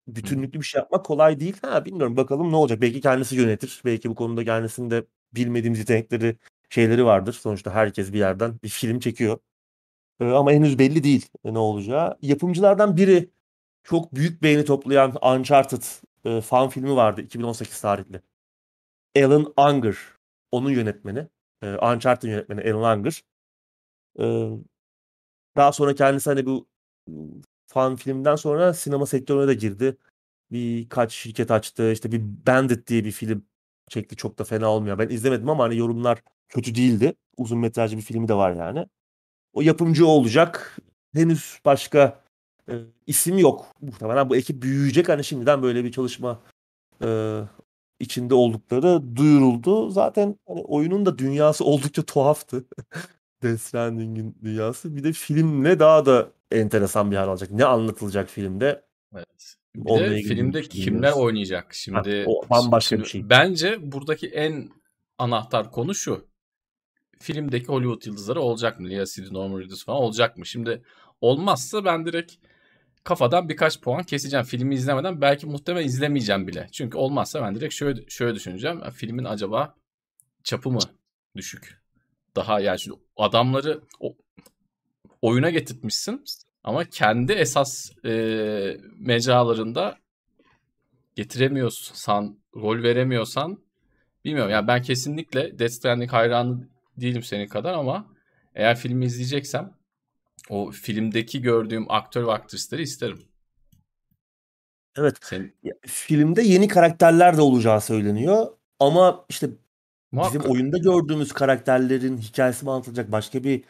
Speaker 2: bütünlüklü bir şey yapmak kolay değil. Ha bilmiyorum bakalım ne olacak. Belki kendisi yönetir. Belki bu konuda kendisinde bilmediğimiz yetenekleri şeyleri vardır. Sonuçta herkes bir yerden bir film çekiyor. Ee, ama henüz belli değil ne olacağı. Yapımcılardan biri çok büyük beğeni toplayan Uncharted e, fan filmi vardı 2018 tarihli. Alan Unger onun yönetmeni. E, Uncharted yönetmeni Alan Unger. E, daha sonra kendisi hani bu fan filmden sonra sinema sektörüne de girdi. Birkaç şirket açtı. İşte bir Bandit diye bir film çekti. Çok da fena olmuyor. Ben izlemedim ama hani yorumlar kötü değildi. Uzun metrajlı bir filmi de var yani. O yapımcı olacak. Henüz başka e, isim yok. Muhtemelen bu ekip büyüyecek. Hani şimdiden böyle bir çalışma e, içinde oldukları duyuruldu. Zaten hani oyunun da dünyası oldukça tuhaftı. [laughs] Death Stranding'in dünyası. Bir de filmle daha da enteresan bir hal alacak. Ne anlatılacak filmde?
Speaker 1: Evet. Bir
Speaker 2: Onunla
Speaker 1: de filmde
Speaker 2: şey
Speaker 1: kimler
Speaker 2: bilmiyoruz.
Speaker 1: oynayacak? Şimdi,
Speaker 2: o bambaşka
Speaker 1: şimdi
Speaker 2: bir şey.
Speaker 1: Bence buradaki en anahtar konu şu. Filmdeki Hollywood yıldızları olacak mı? Lea Seydoux, Norman Reedus falan olacak mı? Şimdi olmazsa ben direkt kafadan birkaç puan keseceğim. Filmi izlemeden belki muhtemelen izlemeyeceğim bile. Çünkü olmazsa ben direkt şöyle şöyle düşüneceğim. Ya Filmin acaba çapı mı düşük? Daha yani şimdi adamları o, oyuna getirtmişsin ama kendi esas e, mecralarında getiremiyorsan, rol veremiyorsan bilmiyorum. Yani ben kesinlikle Death Stranding hayranı değilim senin kadar ama eğer filmi izleyeceksem o filmdeki gördüğüm aktör ve aktrisleri isterim.
Speaker 2: Evet.
Speaker 1: Senin
Speaker 2: filmde yeni karakterler de olacağı söyleniyor. Ama işte bizim
Speaker 1: muhakkak.
Speaker 2: oyunda gördüğümüz karakterlerin hikayesi mi anlatılacak? Başka bir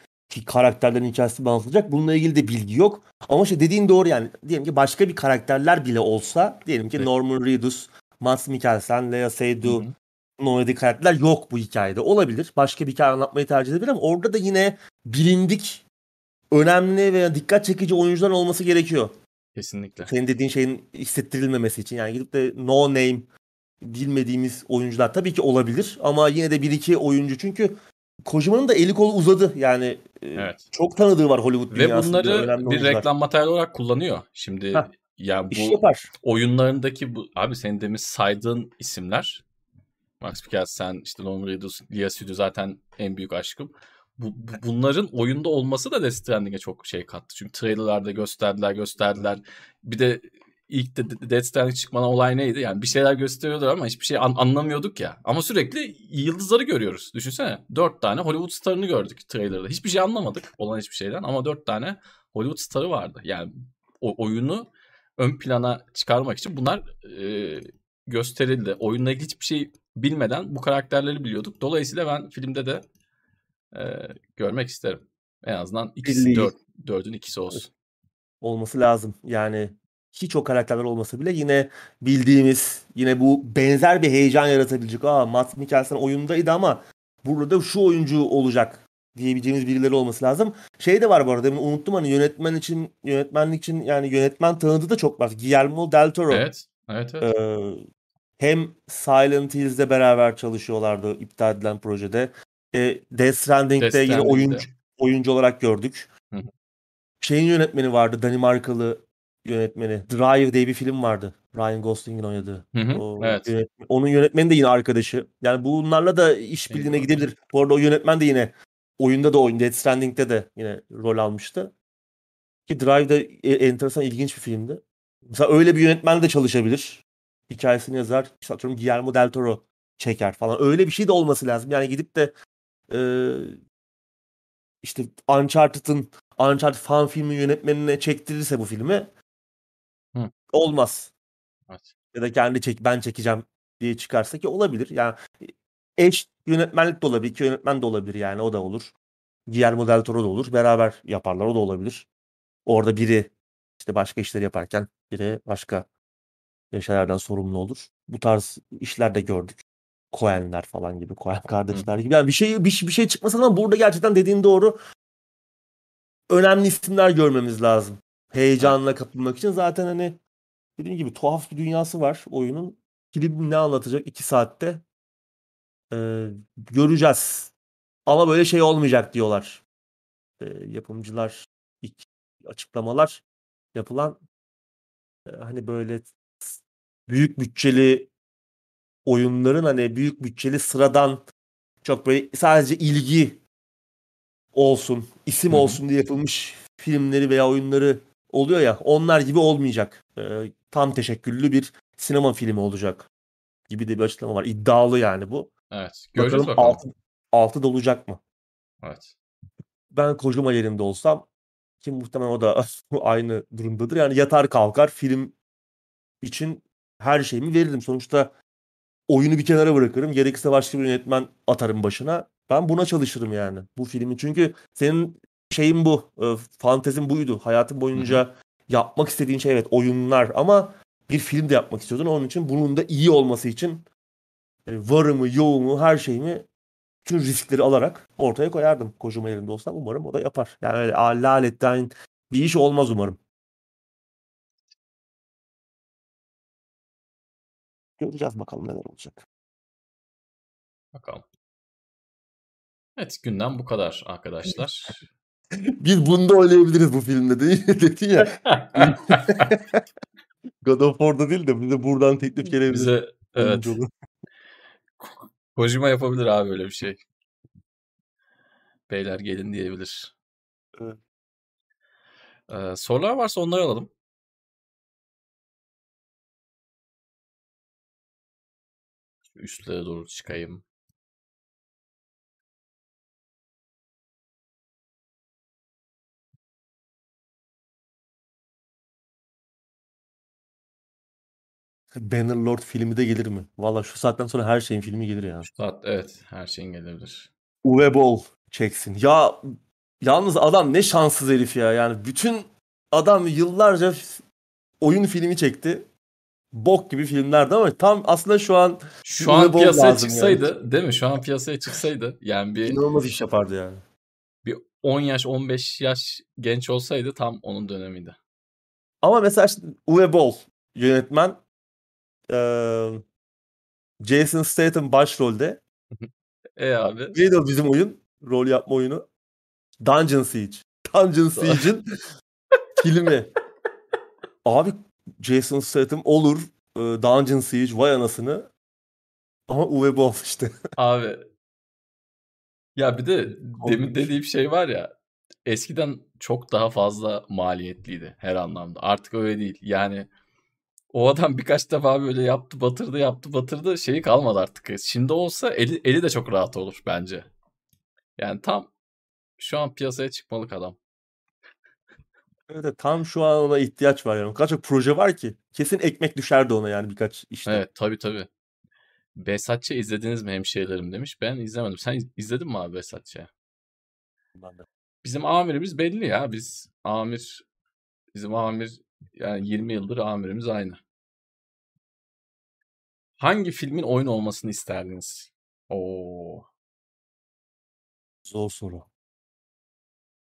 Speaker 2: karakterlerin hikayesi mi anlatılacak? Bununla ilgili de bilgi yok. Ama işte dediğin doğru yani. Diyelim ki başka bir karakterler bile olsa diyelim ki
Speaker 1: Evet.
Speaker 2: Norman Reedus, Mads Mikkelsen, Lea Seydoux, oynadığı karakterler yok bu hikayede. Olabilir. Başka bir hikaye anlatmayı tercih edebilir ama orada da yine bilindik, önemli veya dikkat çekici oyuncular olması gerekiyor.
Speaker 1: Kesinlikle.
Speaker 2: Senin dediğin şeyin hissettirilmemesi için. Yani gidip de no name bilmediğimiz oyuncular tabii ki olabilir ama yine de bir iki oyuncu çünkü Kojima'nın da eli kolu uzadı. Yani e,
Speaker 1: Evet.
Speaker 2: çok tanıdığı var Hollywood
Speaker 1: Ve
Speaker 2: dünyasında
Speaker 1: bunları
Speaker 2: önemli
Speaker 1: bir
Speaker 2: oyuncular.
Speaker 1: reklam materyali olarak kullanıyor. Şimdi
Speaker 2: Heh,
Speaker 1: ya
Speaker 2: İş
Speaker 1: bu
Speaker 2: yapar.
Speaker 1: oyunlarındaki bu abi senin demin saydığın isimler Max Mikkelsen, işte Norman Reedus, Lea Seydoux zaten en büyük aşkım. Bu, bu- bunların oyunda olması da Death Stranding'e çok şey kattı. Çünkü trailerlarda gösterdiler, gösterdiler. Bir de ilk de de- Death Stranding çıkmadan olay neydi? Yani bir şeyler gösteriyorlar ama hiçbir şey an- anlamıyorduk ya. Ama sürekli yıldızları görüyoruz. Düşünsene. Dört tane Hollywood starını gördük trailerda. Hiçbir şey anlamadık olan hiçbir şeyden ama dört tane Hollywood starı vardı. Yani o oyunu ön plana çıkarmak için bunlar e, gösterildi. Oyunla ilgili hiçbir şey bilmeden bu karakterleri biliyorduk. Dolayısıyla ben filmde de e, görmek isterim. En azından ikisi dört, dördün ikisi olsun.
Speaker 2: olması lazım. Yani hiç o karakterler olmasa bile yine bildiğimiz yine bu benzer bir heyecan yaratabilecek. Aa Matt Mikkelsen oyundaydı ama burada şu oyuncu olacak diyebileceğimiz birileri olması lazım. Şey de var bu arada unuttum hani yönetmen için yönetmenlik için yani yönetmen tanıdığı da çok var. Guillermo del Toro.
Speaker 1: Evet. Evet evet.
Speaker 2: Ee, hem Silent Hills'de beraber çalışıyorlardı iptal edilen projede. E, Death Stranding'de
Speaker 1: Death
Speaker 2: yine oyuncu oyuncu olarak gördük.
Speaker 1: Hı.
Speaker 2: Şeyin yönetmeni vardı Danimarkalı yönetmeni. Drive diye bir film vardı. Ryan Gosling'in oynadığı.
Speaker 1: Hı hı,
Speaker 2: O
Speaker 1: evet.
Speaker 2: yönetmen- onun yönetmeni de yine arkadaşı. Yani bunlarla da işbirliğine
Speaker 1: Eyvallah.
Speaker 2: gidebilir. Bu arada o yönetmen de yine oyunda da oyun. Death Stranding'de de yine rol almıştı. Ki Drive de e- enteresan ilginç bir filmdi. Mesela öyle bir yönetmen de çalışabilir. Hikayesini yazar. İşte atıyorum Guillermo del Toro çeker falan. Öyle bir şey de olması lazım. Yani gidip de e, işte Uncharted'ın Uncharted fan filmi yönetmenine çektirirse bu filmi
Speaker 1: Hı.
Speaker 2: olmaz.
Speaker 1: Evet.
Speaker 2: Ya da kendi çek ben çekeceğim diye çıkarsa ki olabilir. Yani eş yönetmenlik de olabilir. iki yönetmen de olabilir yani o da olur. Guillermo del Toro da olur. Beraber yaparlar o da olabilir. Orada biri işte başka işleri yaparken biri başka şeylerden sorumlu olur. Bu tarz işler de gördük. Coen'ler falan gibi, Coen kardeşler gibi. Yani bir şey bir, bir şey çıkmasa ama burada gerçekten dediğin doğru. Önemli isimler görmemiz lazım. Heyecanla kapılmak için zaten hani dediğim gibi tuhaf bir dünyası var oyunun. Film ne anlatacak iki saatte Ee, göreceğiz. Ama böyle şey olmayacak diyorlar. Ee, yapımcılar ilk açıklamalar yapılan e, hani böyle büyük bütçeli oyunların hani büyük bütçeli sıradan çok böyle sadece ilgi olsun, isim
Speaker 1: Hı hı.
Speaker 2: olsun diye yapılmış filmleri veya oyunları oluyor ya onlar gibi olmayacak. Ee, tam teşekküllü bir sinema filmi olacak gibi de bir açıklama var. İddialı yani bu.
Speaker 1: Evet. Göreceğiz
Speaker 2: Bakalım
Speaker 1: bakalım.
Speaker 2: altı, altı dolacak mı?
Speaker 1: Evet.
Speaker 2: Ben Kojima yerinde olsam ki muhtemelen o da [laughs] aynı durumdadır. Yani yatar kalkar film için her şeyimi veririm. Sonuçta oyunu bir kenara bırakırım. Gerekirse başka bir yönetmen atarım başına. Ben buna çalışırım yani bu filmi. Çünkü senin şeyin bu. E, fantezin buydu. Hayatın boyunca yapmak istediğin şey evet oyunlar ama bir film de yapmak istiyordun. Onun için bunun da iyi olması için e, varımı, yoğumu, her şeyimi tüm riskleri alarak ortaya koyardım. Kojima yerinde olsam umarım o da yapar. Yani öyle laletten bir iş olmaz umarım. Göreceğiz bakalım neler olacak.
Speaker 1: Bakalım. Evet gündem bu kadar arkadaşlar. [laughs]
Speaker 2: Biz bunda oynayabiliriz bu filmde değil [laughs] mi? Dedin ya. [laughs] God of War'da değil de bize buradan teklif gelebilir.
Speaker 1: Bize evet. Kojima yapabilir abi öyle bir şey. Beyler gelin diyebilir.
Speaker 2: Evet.
Speaker 1: Ee, sorular varsa onları alalım. Üstlere doğru çıkayım.
Speaker 2: Bannerlord filmi de gelir mi? Valla şu saatten sonra her şeyin filmi gelir ya.
Speaker 1: Şu saat evet her şeyin gelebilir.
Speaker 2: Uwe Boll çeksin. Ya yalnız adam ne şanssız herif ya. Yani bütün adam yıllarca oyun filmi çekti. Bok gibi filmlerdi ama tam aslında şu an
Speaker 1: Şu an piyasaya çıksaydı değil mi? Şu an piyasaya çıksaydı yani bir
Speaker 2: inanılmaz iş yapardı yani.
Speaker 1: bir 10 yaş 15 yaş genç olsaydı tam onun dönemiydi.
Speaker 2: Ama mesela işte Uwe Boll yönetmen eee, Jason Statham başrolde.
Speaker 1: E abi.
Speaker 2: Neydi o bizim oyun? Rol yapma oyunu. Dungeon Siege. Dungeon Siege'in [laughs] filmi. Abi Jason Statham olur. e, Dungeon Siege vay anasını. Ama Uwe Boll işte. [laughs]
Speaker 1: Abi. Ya bir de demin
Speaker 2: Korkunç.
Speaker 1: dediğim şey var ya eskiden çok daha fazla maliyetliydi her anlamda. Artık öyle değil. Yani o adam birkaç defa böyle yaptı batırdı yaptı batırdı şeyi kalmadı artık. Şimdi olsa eli, eli de çok rahat olur bence. Yani tam şu an piyasaya çıkmalık adam.
Speaker 2: Evet, tam şu an ona ihtiyaç var yani. O kadar çok proje var ki. Kesin ekmek düşerdi ona yani birkaç işte.
Speaker 1: Evet tabii tabii. Behzatçı izlediniz mi hemşehrilerim demiş. Ben izlemedim. Sen iz- izledin mi abi?
Speaker 2: Ben de.
Speaker 1: Bizim amirimiz belli ya. Biz amir bizim amir Yani 20 yıldır amirimiz aynı. Hangi filmin oyun olmasını isterdiniz? Oo.
Speaker 2: Zor soru.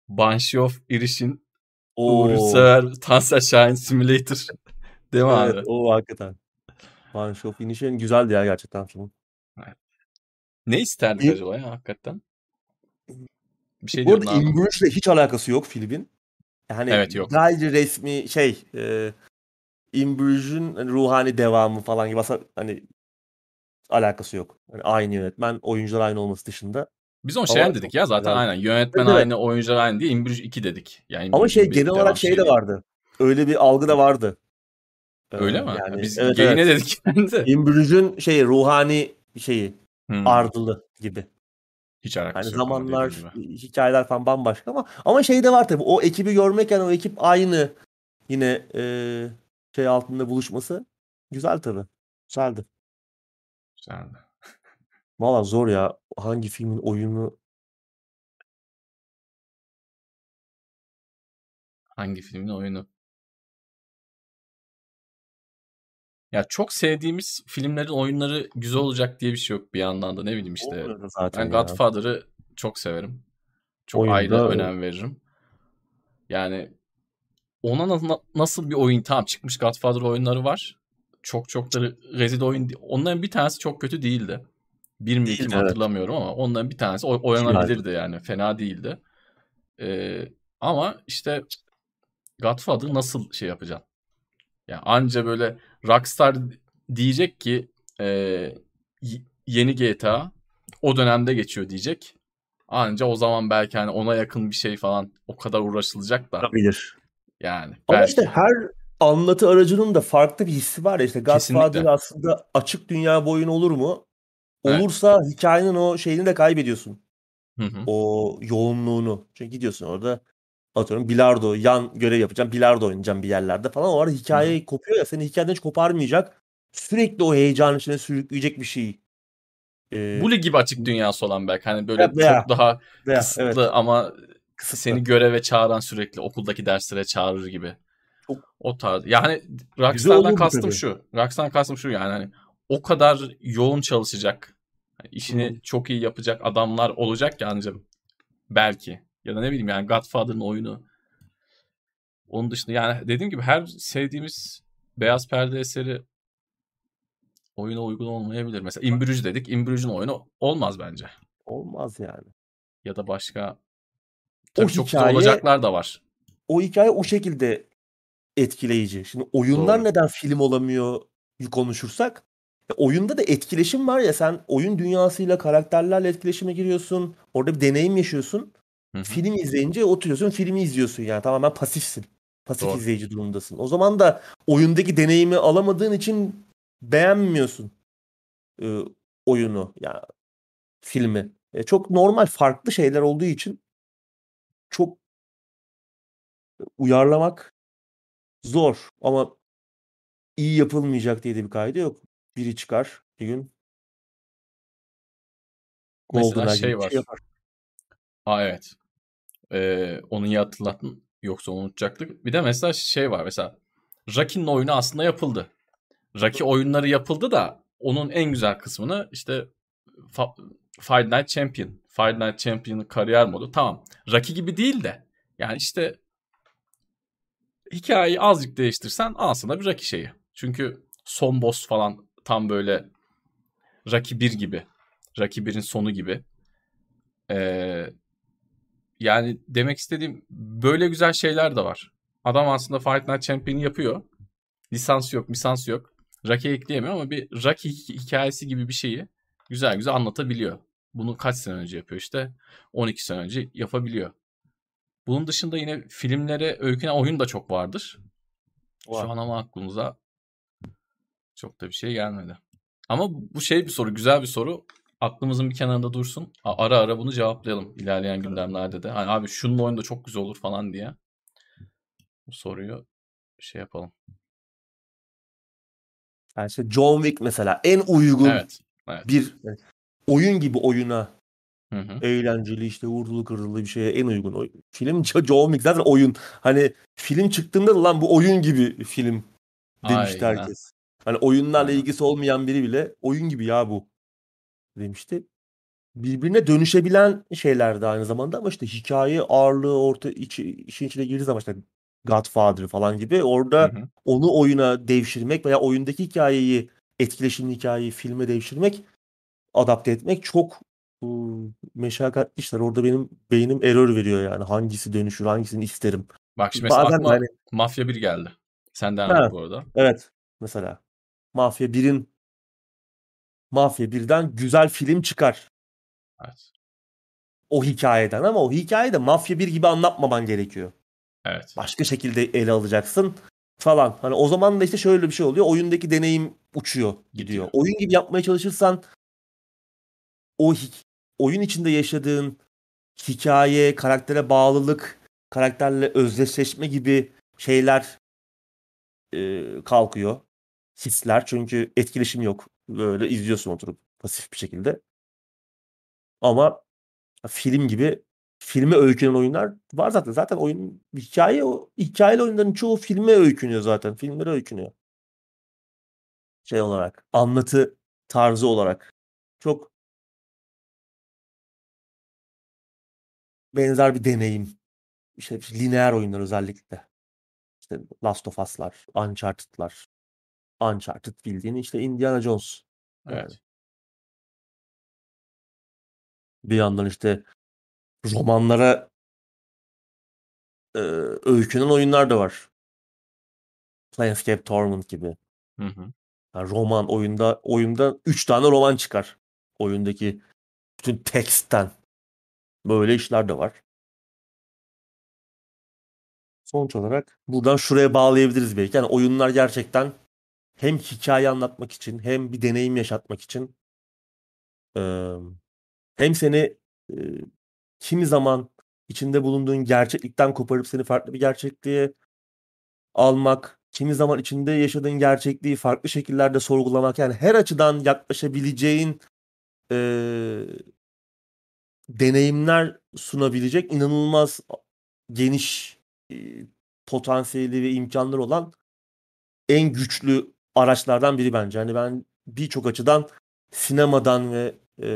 Speaker 1: Banshee of Irishin,
Speaker 2: Oo.
Speaker 1: Uğur Sever, Tansel Şahin Simulator. Değil mi
Speaker 2: Evet,
Speaker 1: abi?
Speaker 2: o hakikaten. Banshee of Inisherin güzeldi ya gerçekten film.
Speaker 1: Ne isterdik
Speaker 2: İ-
Speaker 1: acaba ya hakikaten? Bir şey
Speaker 2: Bu arada. In Bruges'le hiç alakası yok filmin. Yani
Speaker 1: Evet, yok.
Speaker 2: gayri resmi şey e, In Bruges'ün hani ruhani devamı falan gibi aslında hani alakası yok. Yani aynı yönetmen, oyuncular aynı olması dışında.
Speaker 1: Biz onu
Speaker 2: çok
Speaker 1: dedik ya zaten
Speaker 2: güzel.
Speaker 1: aynen. Yönetmen
Speaker 2: Evet,
Speaker 1: aynı, oyuncular aynı diye In Bruges 2 dedik. Yani
Speaker 2: Ama şey genel olarak şey de
Speaker 1: şeyi.
Speaker 2: vardı. Öyle bir algı da vardı. Ee,
Speaker 1: Öyle mi?
Speaker 2: Yani
Speaker 1: Biz
Speaker 2: evet,
Speaker 1: geyine
Speaker 2: evet.
Speaker 1: dedik [laughs] yani de.
Speaker 2: In Bruges'ün şey ruhani şeyi,
Speaker 1: Hmm,
Speaker 2: ardılı gibi.
Speaker 1: Hiç alakası yok ama
Speaker 2: zamanlar, hikayeler falan bambaşka ama ama şey de var tabii. O ekibi görmek yani o ekip aynı yine e, şey altında buluşması güzel tabii. Güzeldi.
Speaker 1: Güzeldi.
Speaker 2: Valla zor ya. Hangi filmin oyunu
Speaker 1: Hangi filmin oyunu? Ya çok sevdiğimiz filmlerin oyunları güzel olacak diye bir şey yok bir yandan da ne bileyim işte.
Speaker 2: olmuyor da zaten
Speaker 1: Ben
Speaker 2: ya.
Speaker 1: Godfather'ı çok severim. Çok
Speaker 2: Oyunda
Speaker 1: ayrı
Speaker 2: öyle.
Speaker 1: önem veririm. Yani ona na- nasıl bir oyun tamam çıkmış Godfather oyunları var. Çok çok da re- rezil oyun. Onların bir tanesi çok kötü değildi. Bir mi iki mi hatırlamıyorum ama onların bir tanesi oy- oynanabilirdi yani. Fena değildi. Ee, ama işte Godfather nasıl şey yapacaksın? Yani anca böyle Rockstar diyecek ki e, yeni GTA o dönemde geçiyor diyecek. Anca o zaman belki hani ona yakın bir şey falan o kadar uğraşılacak da
Speaker 2: Olabilir.
Speaker 1: yani
Speaker 2: Ama
Speaker 1: belki.
Speaker 2: işte her anlatı aracının da farklı bir hissi var ya. İşte Godfather aslında açık dünya bir oyun olur mu?
Speaker 1: Evet.
Speaker 2: Olursa hikayenin o şeyini de kaybediyorsun.
Speaker 1: Hı hı.
Speaker 2: O yoğunluğunu. Çünkü gidiyorsun orada atıyorum bilardo yan görev yapacağım. Bilardo oynayacağım bir yerlerde falan. O arada hikaye kopuyor ya. Seni hikayeden hiç koparmayacak. Sürekli o heyecan içine sürükleyecek bir şey. Ee,
Speaker 1: Bully gibi açık dünyası olan belki hani böyle
Speaker 2: Evet, veya-
Speaker 1: çok daha
Speaker 2: veya,
Speaker 1: kısıtlı
Speaker 2: evet,
Speaker 1: ama
Speaker 2: kısıtlı.
Speaker 1: seni göreve çağıran sürekli okuldaki derslere çağırır gibi.
Speaker 2: Çok-
Speaker 1: O tarz. Yani Rockstar'dan kastım
Speaker 2: tabii.
Speaker 1: şu. Rockstar'dan kastım şu yani hani o kadar yoğun çalışacak, hani işini
Speaker 2: Hı.
Speaker 1: çok iyi yapacak adamlar olacak ya anca belki. Ya da ne bileyim yani Godfather'ın oyunu. Onun dışında yani dediğim gibi her sevdiğimiz beyaz perde eseri oyuna uygun olmayabilir. Mesela Bruges dedik. Bruges'un oyunu olmaz bence.
Speaker 2: Olmaz yani.
Speaker 1: Ya da başka tabii çok güzel
Speaker 2: hikaye-
Speaker 1: olacaklar da var.
Speaker 2: O hikaye o şekilde etkileyici. Şimdi oyunlar
Speaker 1: Doğru.
Speaker 2: neden film olamıyor konuşursak e, oyunda da etkileşim var ya sen oyun dünyasıyla karakterlerle etkileşime giriyorsun. Orada bir deneyim yaşıyorsun.
Speaker 1: Hı hı.
Speaker 2: Film izleyince oturuyorsun filmi izliyorsun yani tamamen pasifsin. Pasif
Speaker 1: Doğru.
Speaker 2: izleyici durumdasın. O zaman da oyundaki deneyimi alamadığın için beğenmiyorsun e, oyunu ya filmi. E, çok normal farklı şeyler olduğu için çok uyarlamak zor ama iyi yapılmayacak diye de bir kaydı yok. Biri çıkar bir gün
Speaker 1: Mesela şey
Speaker 2: gibi bir
Speaker 1: var.
Speaker 2: şey yapar.
Speaker 1: Aa evet. Ee, onu iyi hatırlattın. Yoksa unutacaktık. Bir de mesela şey var mesela. Rocky'nin oyunu aslında yapıldı. Rocky oyunları yapıldı da onun en güzel kısmını işte Fa- Fight Night Champion. Fight Night Champion'ın kariyer modu. Tamam. Rocky gibi değil de yani işte hikayeyi azıcık değiştirsen aslında bir Rocky şeyi. Çünkü son boss falan tam böyle Rocky 1 gibi. Rocky 1'in sonu gibi. Ee, yani demek istediğim böyle güzel şeyler de var. Adam aslında Fight Night Champion'ı yapıyor. Lisans yok, lisans yok. Rocky ekleyemiyor ama bir Rocky hi- hikayesi gibi bir şeyi güzel güzel anlatabiliyor. Bunu kaç sene önce yapıyor işte? 12 sene önce yapabiliyor. Bunun dışında yine filmlere öykünen oyun da çok vardır.
Speaker 2: Var.
Speaker 1: Şu an ama aklımıza çok da bir şey gelmedi. Ama bu şey bir soru, güzel bir soru. Aklımızın bir kenarında dursun. Ara ara bunu cevaplayalım ilerleyen gündemlerde de. Hani abi şunun oyunu da çok güzel olur falan diye. Bu soruyu şey yapalım.
Speaker 2: Yani işte John Wick mesela en uygun
Speaker 1: Evet. Evet.
Speaker 2: bir oyun gibi oyuna
Speaker 1: Hı hı.
Speaker 2: Eğlenceli işte vurdulu kırdılı bir şeye en uygun. oy- Film Jo- [laughs] John Wick zaten oyun. Hani film çıktığında da lan bu oyun gibi film demişti
Speaker 1: Aynen.
Speaker 2: herkes. Hani oyunlarla ilgisi olmayan biri bile oyun gibi ya bu demişti. Birbirine dönüşebilen şeyler de aynı zamanda ama işte hikaye ağırlığı orta içi, işin içine girdiği zaman işte Godfather falan gibi
Speaker 1: Hı
Speaker 2: orada
Speaker 1: hı.
Speaker 2: onu oyuna devşirmek veya oyundaki hikayeyi etkileşimli hikayeyi filme devşirmek adapte etmek çok ıı, meşakkatli işler. Orada benim beynim error veriyor yani. Hangisi dönüşür, hangisini isterim.
Speaker 1: Bak şimdi mesela
Speaker 2: Bazen
Speaker 1: aklıma
Speaker 2: hani
Speaker 1: Mafya 1 geldi. Sen devam
Speaker 2: ha,
Speaker 1: et bu arada.
Speaker 2: evet mesela Mafya 1'in Mafya 1'den güzel film çıkar
Speaker 1: Evet.
Speaker 2: o hikayeden ama o hikayeyi de Mafya 1 gibi anlatmaman gerekiyor.
Speaker 1: Evet.
Speaker 2: Başka şekilde ele alacaksın falan. Hani o zaman da işte şöyle bir şey oluyor. Oyundaki deneyim uçuyor, gidiyor. Oyun gibi yapmaya çalışırsan o oyun içinde yaşadığın hikaye, karaktere bağlılık, karakterle özdeşleşme gibi şeyler e, kalkıyor. Hisler çünkü etkileşim yok. Böyle izliyorsun oturup pasif bir şekilde. Ama film gibi filme öykünen oyunlar var zaten. Zaten oyun hikaye o hikayeli oyunların çoğu filme öykünüyor zaten. Filmlere öykünüyor. Şey olarak, anlatı tarzı olarak. Çok benzer bir deneyim. İşte lineer oyunlar özellikle. İşte Last of Us'lar, Uncharted'lar. Uncharted bildiğin işte Indiana Jones. Yani
Speaker 1: Evet.
Speaker 2: bir yandan işte romanlara e, öykünen oyunlar da var. Planescape Torment gibi.
Speaker 1: Hı hı.
Speaker 2: Yani roman oyunda oyunda 3 tane roman çıkar. Oyundaki bütün teksten. Böyle işler de var. Sonuç olarak buradan şuraya bağlayabiliriz belki. Yani oyunlar gerçekten hem hikaye anlatmak için hem bir deneyim yaşatmak için e, hem seni e, kimi zaman içinde bulunduğun gerçeklikten koparıp seni farklı bir gerçekliğe almak, kimi zaman içinde yaşadığın gerçekliği farklı şekillerde sorgulamak yani her açıdan yaklaşabileceğin e, deneyimler sunabilecek inanılmaz geniş e, potansiyeli ve imkanları olan en güçlü araçlardan biri bence. Yani ben birçok açıdan sinemadan ve e,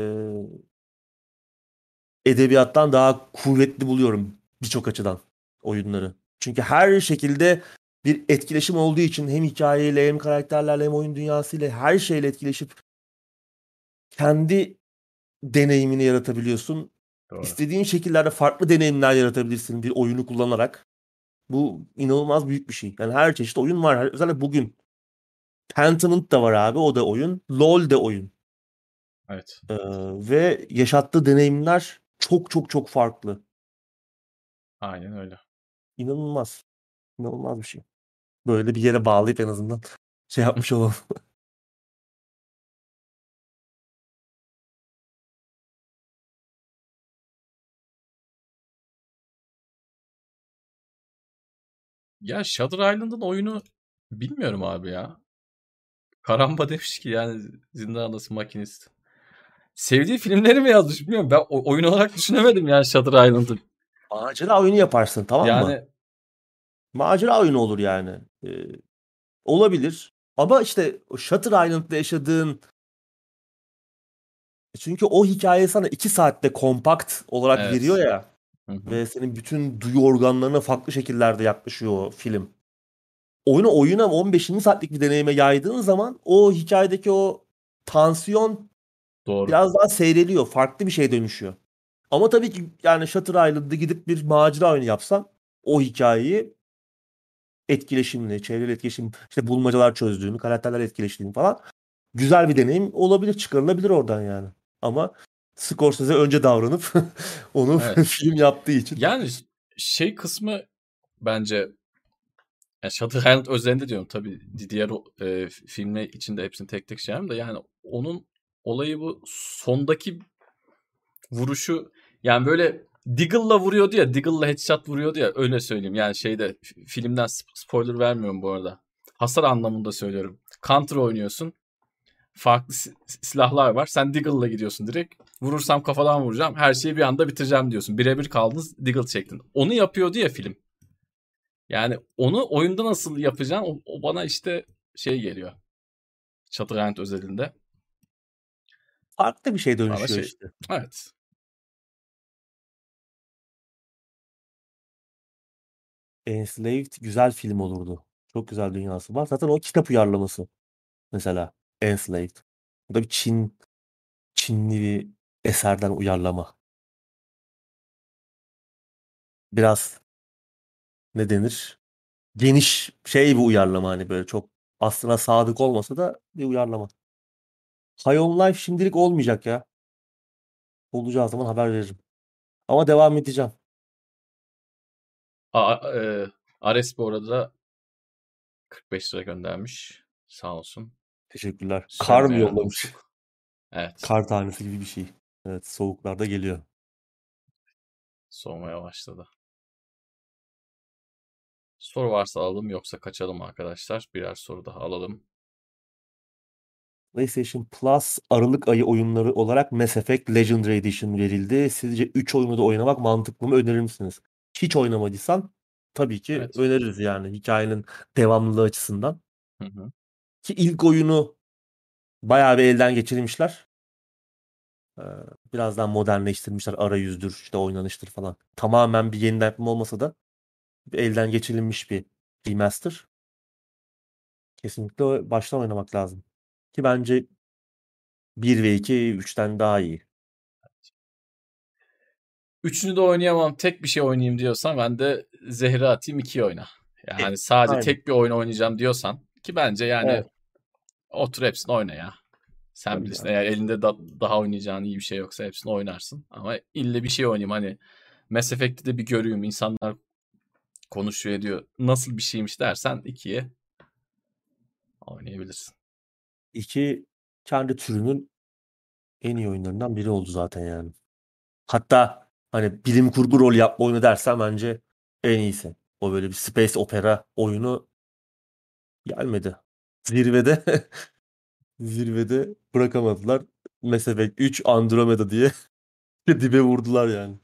Speaker 2: edebiyattan daha kuvvetli buluyorum birçok açıdan oyunları. Çünkü her şekilde bir etkileşim olduğu için hem hikayeyle hem karakterlerle hem oyun dünyasıyla her şeyle etkileşip kendi deneyimini yaratabiliyorsun.
Speaker 1: Doğru.
Speaker 2: İstediğin şekillerde farklı deneyimler yaratabilirsin bir oyunu kullanarak. Bu inanılmaz büyük bir şey. Yani her çeşit oyun var. Özellikle bugün. Pentiment da var abi. O da oyun. LoL de oyun.
Speaker 1: Evet.
Speaker 2: Ee, ve yaşattığı deneyimler çok çok çok farklı.
Speaker 1: Aynen öyle.
Speaker 2: İnanılmaz. İnanılmaz bir şey. Böyle bir yere bağlayıp en azından [laughs] şey yapmış olalım.
Speaker 1: Ya Shutter Island'ın oyunu bilmiyorum abi ya. Karamba demiş ki yani Zindan Adası Makinist. Sevdiği filmleri mi yazmış bilmiyorum. Ben oyun olarak düşünemedim yani Shutter Island'ı.
Speaker 2: Macera oyunu yaparsın tamam mı?
Speaker 1: Yani
Speaker 2: Macera oyunu olur yani. Ee, olabilir. Ama işte o Shutter Island'da yaşadığın çünkü o hikaye sana iki saatte kompakt olarak
Speaker 1: Evet.
Speaker 2: veriyor ya
Speaker 1: Hı hı.
Speaker 2: ve senin bütün duyu organlarına farklı şekillerde yaklaşıyor o film. Oyunu oyuna 15-20 saatlik bir deneyime yaydığın zaman o hikayedeki o tansiyon
Speaker 1: doğru.
Speaker 2: biraz daha seyreliyor. Farklı bir şeye dönüşüyor. Ama tabii ki yani Shutter Island'da gidip bir macera oyunu yapsan o hikayeyi etkileşimli, çevreli etkileşim, işte bulmacalar çözdüğünü, karakterler etkileştiğini falan güzel bir deneyim olabilir, çıkarılabilir oradan yani. Ama Scorsese önce davranıp [laughs] onu
Speaker 1: Evet. [laughs]
Speaker 2: film yaptığı için.
Speaker 1: Yani şey kısmı bence yani Shutter Island özelinde diyorum tabii diğer e, filmle içinde hepsini tek tek şey da yani onun olayı bu sondaki vuruşu yani böyle Deagle'la vuruyordu ya Deagle'la headshot vuruyordu ya öyle söyleyeyim yani şeyde filmden sp- spoiler vermiyorum bu arada. Hasar anlamında söylüyorum. Counter oynuyorsun. Farklı si- silahlar var. Sen Deagle'la gidiyorsun direkt. Vurursam kafadan vuracağım. Her şeyi bir anda bitireceğim diyorsun. Birebir kaldınız Diggle çektin. Onu yapıyordu ya film. Yani onu oyunda nasıl yapacaksın o, o bana işte şey geliyor. Shadowland özelinde.
Speaker 2: Farklı bir şey dönüşüyor
Speaker 1: şey
Speaker 2: işte. [laughs]
Speaker 1: evet.
Speaker 2: Enslaved güzel film olurdu. Çok güzel dünyası var. Zaten o kitap uyarlaması mesela Enslaved. Bu da bir Çin Çinli bir eserden uyarlama. Biraz ne denir? Geniş şey bir uyarlama hani böyle çok aslına sadık olmasa da bir uyarlama. High on Life şimdilik olmayacak ya. Olacağı zaman haber veririm. Ama devam edeceğim.
Speaker 1: A, e, Ares bu arada 45 lira göndermiş. Sağ olsun.
Speaker 2: Teşekkürler. Kar mı yollamış?
Speaker 1: Evet.
Speaker 2: Kar tanesi gibi bir şey. Evet soğuklarda geliyor.
Speaker 1: Soğumaya başladı. Soru varsa alalım yoksa kaçalım arkadaşlar. Birer soru daha alalım.
Speaker 2: PlayStation Plus Aralık ayı oyunları olarak Mass Effect Legendary Edition verildi. Sizce 3 oyunu da oynamak mantıklı mı önerir misiniz? Hiç oynamadıysan tabii ki
Speaker 1: Evet.
Speaker 2: öneririz yani hikayenin devamlılığı açısından.
Speaker 1: Hı hı.
Speaker 2: Ki ilk oyunu bayağı bir elden geçirmişler. Ee, birazdan modernleştirmişler. Arayüzdür, işte oynanıştır falan. Tamamen bir yeniden yapım olmasa da elden geçirilmiş bir remaster. Kesinlikle baştan oynamak lazım. Ki bence 1 ve 2 3'ten daha iyi.
Speaker 1: Üçünü de oynayamam. Tek bir şey oynayayım diyorsan ben de zehri atayım ikiye oyna. Yani sadece
Speaker 2: aynen.
Speaker 1: tek bir oyun oynayacağım diyorsan ki bence yani
Speaker 2: Evet.
Speaker 1: otur hepsini oyna ya. Sen
Speaker 2: Tabii
Speaker 1: bilirsin.
Speaker 2: yani.
Speaker 1: Eğer elinde da- daha oynayacağın iyi bir şey yoksa hepsini oynarsın. Ama ille bir şey oynayayım hani Mass Effect'i de bir göreyim. insanlar konuşuyor ediyor. Nasıl bir şeymiş dersen ikiye oynayabilirsin.
Speaker 2: 2 kendi türünün en iyi oyunlarından biri oldu zaten yani. Hatta hani bilim kurgu rol yapma oyunu dersen bence en iyisi. O böyle bir space opera oyunu gelmedi. Zirvede [laughs] zirvede bırakamadılar. Mass Effect 3 Andromeda diye [laughs] dibe vurdular yani.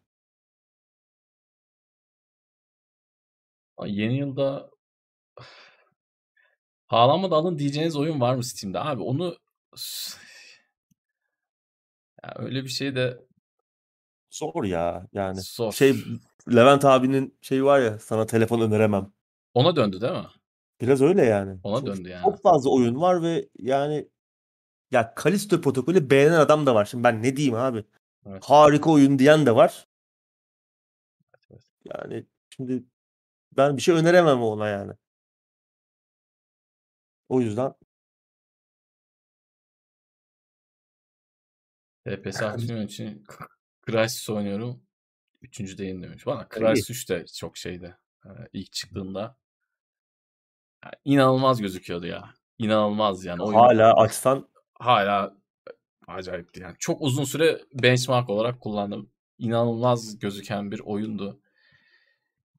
Speaker 1: Yeni yılda pahalanmadan alın diyeceğiniz oyun var mı Steam'de? Abi onu [sighs] ya öyle bir şey de
Speaker 2: Zor ya yani.
Speaker 1: zor.
Speaker 2: Şey Levent abinin şey var ya sana telefon öneremem.
Speaker 1: Ona döndü değil mi?
Speaker 2: Biraz öyle yani.
Speaker 1: Ona
Speaker 2: çok,
Speaker 1: döndü yani.
Speaker 2: çok fazla oyun var ve yani ya Kalisto protokolü beğenen adam da var. Şimdi ben ne diyeyim abi?
Speaker 1: Evet.
Speaker 2: Harika oyun diyen de var.
Speaker 1: Evet.
Speaker 2: Yani şimdi ben bir şey öneremem ona yani. O yüzden
Speaker 1: TPS aksiyon için Crysis oynuyorum. Üçüncü değilim demiş. Bana. Crysis 3 de çok şeydi. Ee, ilk çıktığında. Ya, inanılmaz gözüküyordu ya. İnanılmaz yani. Oyun
Speaker 2: hala açsan
Speaker 1: hala acayipti yani. Çok uzun süre benchmark olarak kullandım. İnanılmaz gözüken bir oyundu.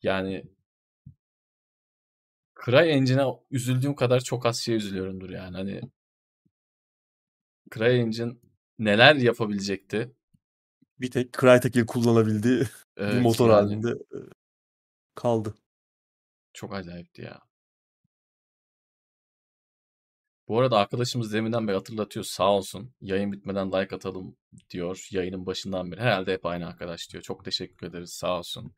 Speaker 1: Yani CryEngine'e üzüldüğüm kadar çok az şey üzülüyorumdur yani. Hani CryEngine neler yapabilecekti?
Speaker 2: bir tek Crytek'in kullanabildiği [laughs] bir
Speaker 1: Evet
Speaker 2: motor
Speaker 1: yani
Speaker 2: halinde e, kaldı.
Speaker 1: çok acayipti ya. Bu arada arkadaşımız deminden beri hatırlatıyor sağ olsun. Yayın bitmeden like atalım diyor yayının başından beri. Herhalde hep aynı arkadaş diyor. Çok teşekkür ederiz sağ olsun.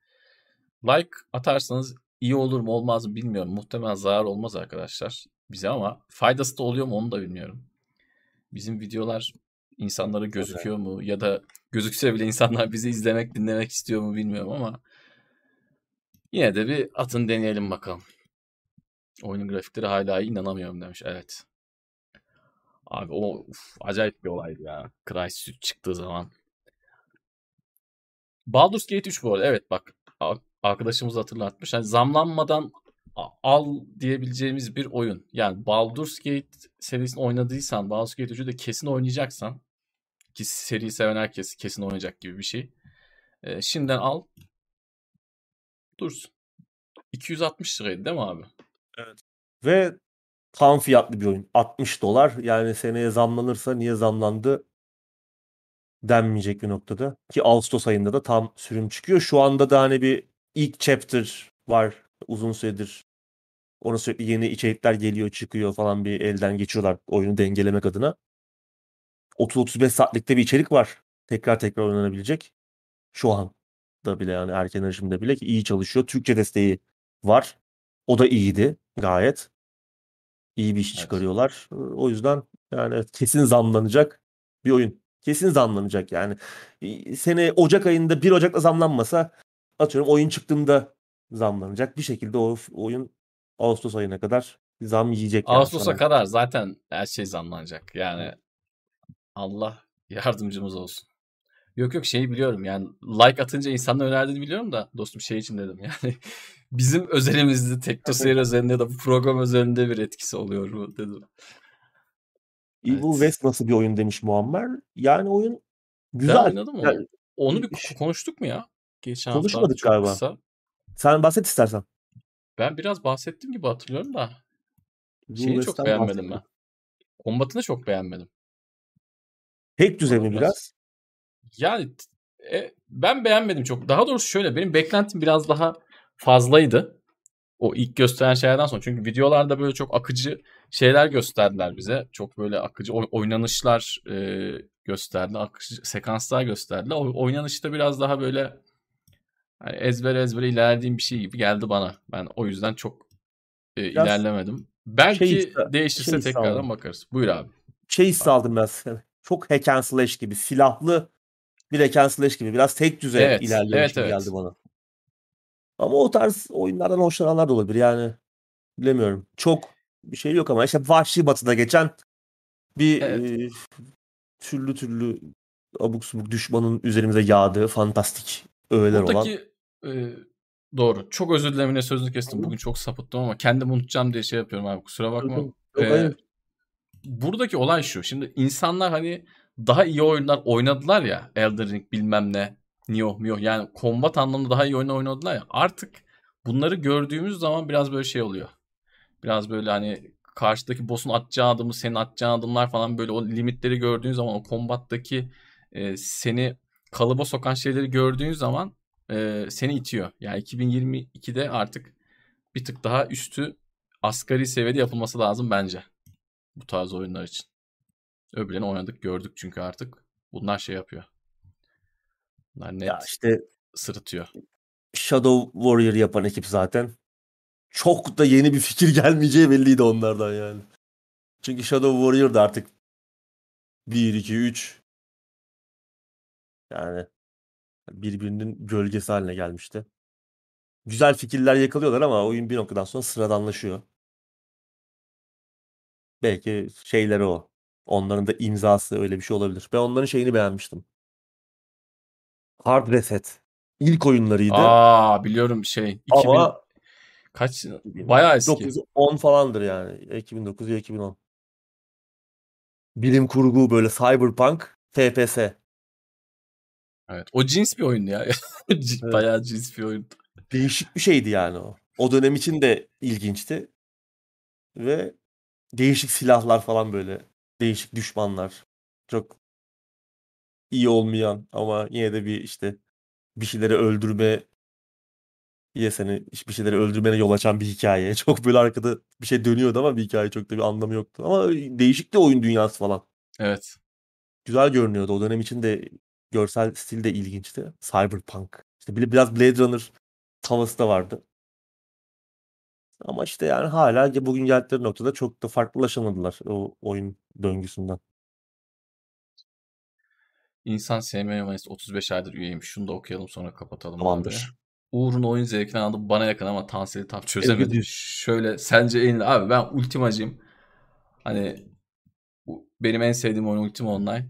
Speaker 1: Like atarsanız iyi olur mu olmaz mı bilmiyorum. Muhtemelen zarar olmaz arkadaşlar bize ama faydası da oluyor mu onu da bilmiyorum. Bizim videolar insanlara gözüküyor mu ya da gözükse bile insanlar bizi izlemek dinlemek istiyor mu bilmiyorum ama yine de bir atın deneyelim bakalım. Oyunun grafikleri hala iyi inanamıyorum demiş. Evet. Abi o uf, acayip bir olaydı ya. Crysis 3 çıktığı zaman. Baldur's Gate 3 bu arada. Evet bak arkadaşımız hatırlatmış. Yani zamlanmadan al diyebileceğimiz bir oyun. Yani Baldur's Gate serisini oynadıysan, Baldur's Gate 3'ü de kesin oynayacaksan ki seriyi seven herkes kesin oynayacak gibi bir şey. Ee, şimdiden al. Dursun. 260 liraydı değil mi abi?
Speaker 2: Ve tam fiyatlı bir oyun. 60 dolar. Yani seneye zamlanırsa niye zamlandı denmeyecek bir noktada. Ki Ağustos ayında da tam sürüm çıkıyor. Şu anda da hani bir ilk chapter var uzun süredir. Ona sürekli yeni içerikler geliyor çıkıyor falan bir elden geçiyorlar oyunu dengelemek adına. 30-35 saatlikte bir içerik var. Tekrar tekrar oynanabilecek. Şu an da bile yani erken erişimde bile iyi çalışıyor. Türkçe desteği var. O da iyiydi gayet. İyi bir iş
Speaker 1: Evet.
Speaker 2: çıkarıyorlar. O yüzden yani kesin zamlanacak bir oyun. Kesin zamlanacak yani. Sene Ocak ayında 1 Ocak'ta zamlanmasa atıyorum oyun çıktığında zamlanacak. Bir şekilde o oyun Ağustos ayına kadar zam yiyecek yani
Speaker 1: Ağustos'a
Speaker 2: sana.
Speaker 1: kadar zaten her şey zamlanacak. Yani Allah yardımcımız olsun. Yok yok şeyi biliyorum yani like atınca insanlar önerdiğini biliyorum da dostum şey için dedim [laughs] yani bizim özelimizde Teknoseyir özelinde ya da bu program özelinde bir etkisi oluyor mu dedim.
Speaker 2: Evil
Speaker 1: Evet.
Speaker 2: West nasıl bir oyun demiş Muammer. Yani oyun güzel.
Speaker 1: oynadım onu.
Speaker 2: Yani
Speaker 1: Onu bir konuştuk mu ya? Geçen hafta
Speaker 2: konuşmadık
Speaker 1: çok
Speaker 2: galiba.
Speaker 1: kısa.
Speaker 2: Sen bahset istersen.
Speaker 1: Ben biraz bahsettim gibi hatırlıyorum da şeyi çok
Speaker 2: West'ten
Speaker 1: beğenmedim
Speaker 2: bahset.
Speaker 1: ben. Kombatını çok beğenmedim.
Speaker 2: Tek düze
Speaker 1: Ona
Speaker 2: mi
Speaker 1: biraz
Speaker 2: biraz?
Speaker 1: yani e, ben beğenmedim çok. Daha doğrusu şöyle benim beklentim biraz daha fazlaydı. O ilk gösteren şeylerden sonra. Çünkü videolarda böyle çok akıcı şeyler gösterdiler bize. Çok böyle akıcı oy- oynanışlar e, gösterdiler. Akıcı sekanslar gösterdiler. O oynanışta biraz daha böyle hani ezber ezber ilerlediğim bir şey gibi geldi bana. Ben o yüzden çok e,
Speaker 2: Biraz
Speaker 1: ilerlemedim.
Speaker 2: şey
Speaker 1: Belki
Speaker 2: hissi,
Speaker 1: değişirse
Speaker 2: şey
Speaker 1: tekrardan
Speaker 2: aldım.
Speaker 1: bakarız. Buyur abi.
Speaker 2: Şey hissi aldım biraz. Yani Çok hack and slash gibi. Silahlı bir hack and slash gibi. Biraz tek düze
Speaker 1: Evet,
Speaker 2: ilerliyormuş
Speaker 1: evet,
Speaker 2: gibi
Speaker 1: evet.
Speaker 2: geldi bana. Ama o tarz oyunlardan hoşlananlar da olabilir. Yani bilemiyorum. Çok bir şey yok ama işte Vahşi Batı'da geçen bir
Speaker 1: Evet.
Speaker 2: e, türlü türlü abuk subuk düşmanın üzerimize yağdığı fantastik öğeler olan.
Speaker 1: Buradaki e, doğru. Çok özür dilerim yine sözünü kestim. Bugün çok sapıttım ama kendimi unutacağım diye şey yapıyorum abi. Kusura bakma.
Speaker 2: Yok
Speaker 1: E,
Speaker 2: hayır.
Speaker 1: buradaki olay şu. Şimdi insanlar hani daha iyi oyunlar oynadılar ya. Elden Ring bilmem ne. Nioh, Mioh. Yani kombat anlamında daha iyi oyunlar oynadılar ya. Artık bunları gördüğümüz zaman biraz böyle şey oluyor. Biraz böyle hani karşıdaki boss'un atacağı adımı, senin atacağın adımlar falan böyle o limitleri gördüğün zaman o kombattaki e, seni kalıba sokan şeyleri gördüğün zaman e, seni itiyor. Yani 2022'de artık bir tık daha üstü asgari seviyede yapılması lazım bence. Bu tarz oyunlar için. Öbürlerini oynadık gördük çünkü artık. Bunlar şey yapıyor. Bunlar
Speaker 2: Ya
Speaker 1: net
Speaker 2: işte
Speaker 1: sırıtıyor.
Speaker 2: Shadow Warrior yapan ekip zaten. Çok da yeni bir fikir [laughs] gelmeyeceği belliydi onlardan yani. Çünkü Shadow Warrior da artık 1, 2, 3 yani birbirinin gölgesi haline gelmişti. Güzel fikirler yakalıyorlar ama oyun bir noktadan sonra sıradanlaşıyor. Belki şeyleri o. Onların da imzası öyle bir şey olabilir. Ben onların şeyini beğenmiştim. Hard Reset. İlk oyunlarıydı
Speaker 1: Aa biliyorum şey 2000
Speaker 2: ama
Speaker 1: kaç bayağı eski.
Speaker 2: 2010 falandır yani. 2009 ya 2010. Bilim kurgu böyle cyberpunk FPS.
Speaker 1: Evet. O cins bir oyundu ya. [laughs]
Speaker 2: Evet.
Speaker 1: Bayağı cins bir oyundu.
Speaker 2: Değişik bir şeydi yani o. O dönem için de ilginçti. Ve değişik silahlar falan böyle. Değişik düşmanlar. Çok iyi olmayan ama yine de bir işte bir şeyleri öldürme ya seni bir şeyleri öldürmene yol açan bir hikaye. [laughs] Çok böyle arkada bir şey dönüyordu ama bir hikaye çok da bir anlamı yoktu. Ama değişik de oyun dünyası falan.
Speaker 1: Evet.
Speaker 2: Güzel görünüyordu. O dönem için de görsel stil de ilginçti. Cyberpunk. İşte bir- biraz Blade Runner havası da vardı. Ama işte yani hala bugün geldikleri noktada çok da farklılaşamadılar o oyun döngüsünden.
Speaker 1: İnsan sevmeye Mayıs 35 aydır üyeymiş. Şunu da okuyalım sonra kapatalım abi.
Speaker 2: Tamamdır.
Speaker 1: Uğur'un oyun zevkini anladım. Bana yakın ama Tansel'i tam çözemedim.
Speaker 2: düz.
Speaker 1: Şöyle sence en abi ben ultimacıyım. Hani bu- benim en sevdiğim oyun Ultima Online.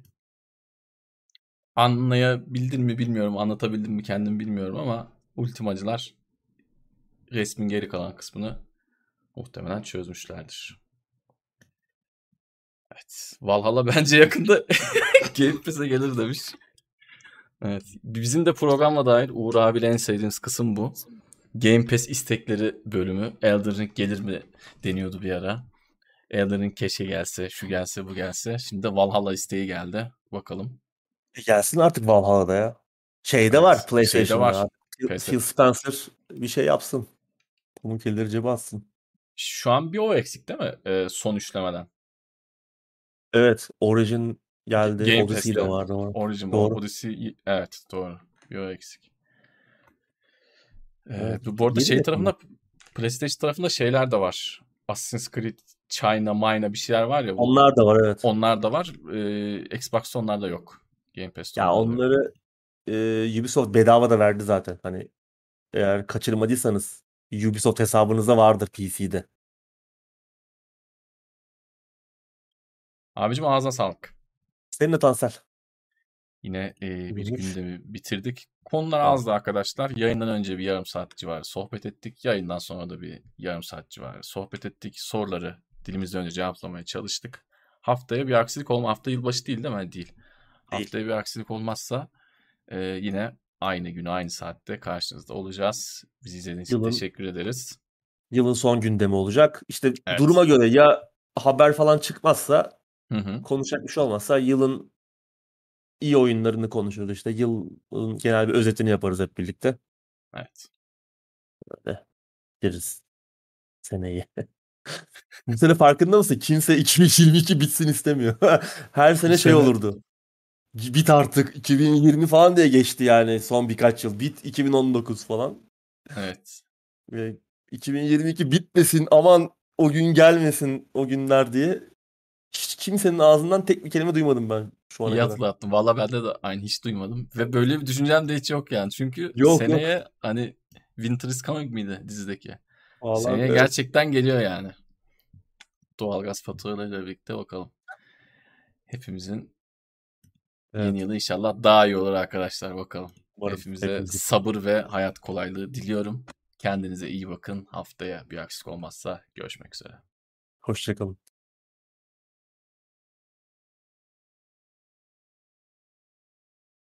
Speaker 1: Anlayabildin mi bilmiyorum. Anlatabildim mi kendim bilmiyorum ama ultimacılar resmin geri kalan kısmını muhtemelen çözmüşlerdir. Evet. Valhalla bence yakında [laughs] Game Pass'e gelir demiş. Evet. Bizim de programla dair Uğur abiyle en sevdiğimiz kısım bu. Game Pass istekleri bölümü. Elden Ring gelir mi deniyordu bir ara. Elden Ring keşke gelse, şu gelse, bu gelse. Şimdi de Valhalla isteği geldi. Bakalım.
Speaker 2: Gelsin artık Valhalla'da ya. Şeyde
Speaker 1: Evet,
Speaker 2: var
Speaker 1: şeyde
Speaker 2: PlayStation'da.
Speaker 1: var.
Speaker 2: artık. Phil, Spencer bir şey yapsın. Bunun kelleri cebe atsın.
Speaker 1: Şu an bir o eksik değil mi? Ee, son üçlemeden.
Speaker 2: Evet. Origin geldi.
Speaker 1: Game
Speaker 2: Odyssey de vardı. ama.
Speaker 1: Origin,
Speaker 2: Doğru.
Speaker 1: Odyssey evet doğru. Bir o eksik. Ee,
Speaker 2: Evet,
Speaker 1: bu arada şey tarafında PlayStation tarafında şeyler de var. Assassin's Creed, China, Mayna bir şeyler var ya. bu-
Speaker 2: Onlar da var evet.
Speaker 1: Onlar da var. Ee, Xbox'ta onlar da yok. Game Pass'te
Speaker 2: Ya onları e, Ubisoft bedava da verdi zaten. Hani eğer kaçırmadıysanız Ubisoft hesabınızda vardır PC'de.
Speaker 1: Abicim ağzına sağlık.
Speaker 2: Senin de Tansel.
Speaker 1: Yine e, bir gündemi bitirdik. Konular
Speaker 2: Tamam.
Speaker 1: azdı arkadaşlar. Yayından önce bir yarım saat civarı sohbet ettik. Yayından sonra da bir yarım saat civarı sohbet ettik. Soruları dilimizden önce cevaplamaya çalıştık. Haftaya bir aksilik olma. Hafta yılbaşı değil değil mi? Değil. Haftaya bir aksilik olmazsa e, yine aynı günü aynı saatte karşınızda olacağız. Bizi izlediğiniz için
Speaker 2: Yılın-
Speaker 1: teşekkür ederiz.
Speaker 2: Yılın son gündemi olacak. İşte
Speaker 1: Evet.
Speaker 2: duruma göre ya haber falan çıkmazsa
Speaker 1: Hı hı.
Speaker 2: konuşacak bir şey olmazsa yılın iyi oyunlarını konuşuruz işte. Yılın genel bir özetini yaparız hep birlikte.
Speaker 1: Evet.
Speaker 2: Deriz seneyi. [laughs] Bu sene farkında mısın? Kimse 2022 bitsin istemiyor. [laughs] Her sene
Speaker 1: Bu
Speaker 2: şey
Speaker 1: sene-
Speaker 2: olurdu. Bit artık 2020 falan diye geçti yani son birkaç yıl. Bit 2019 falan.
Speaker 1: Evet.
Speaker 2: Ve 2022 bitmesin aman o gün gelmesin o günler diye. Hiç kimsenin ağzından tek bir kelime duymadım ben şu ana
Speaker 1: İyi
Speaker 2: kadar.
Speaker 1: hatırlattın. Valla bende de aynı hiç duymadım. Ve böyle bir düşüncem de hiç yok yani. Çünkü
Speaker 2: yok.
Speaker 1: seneye hani Winter is Coming miydi dizideki?
Speaker 2: Vallahi
Speaker 1: Seneye
Speaker 2: evet.
Speaker 1: gerçekten geliyor yani. Doğalgaz faturalarıyla birlikte bakalım. Hepimizin
Speaker 2: Evet.
Speaker 1: yeni yılı inşallah daha iyi olur arkadaşlar bakalım.
Speaker 2: Umarım
Speaker 1: Hepimize
Speaker 2: hepimiz-
Speaker 1: sabır ve hayat kolaylığı diliyorum. Kendinize iyi bakın. Haftaya bir aksilik olmazsa görüşmek üzere.
Speaker 2: Hoşçakalın.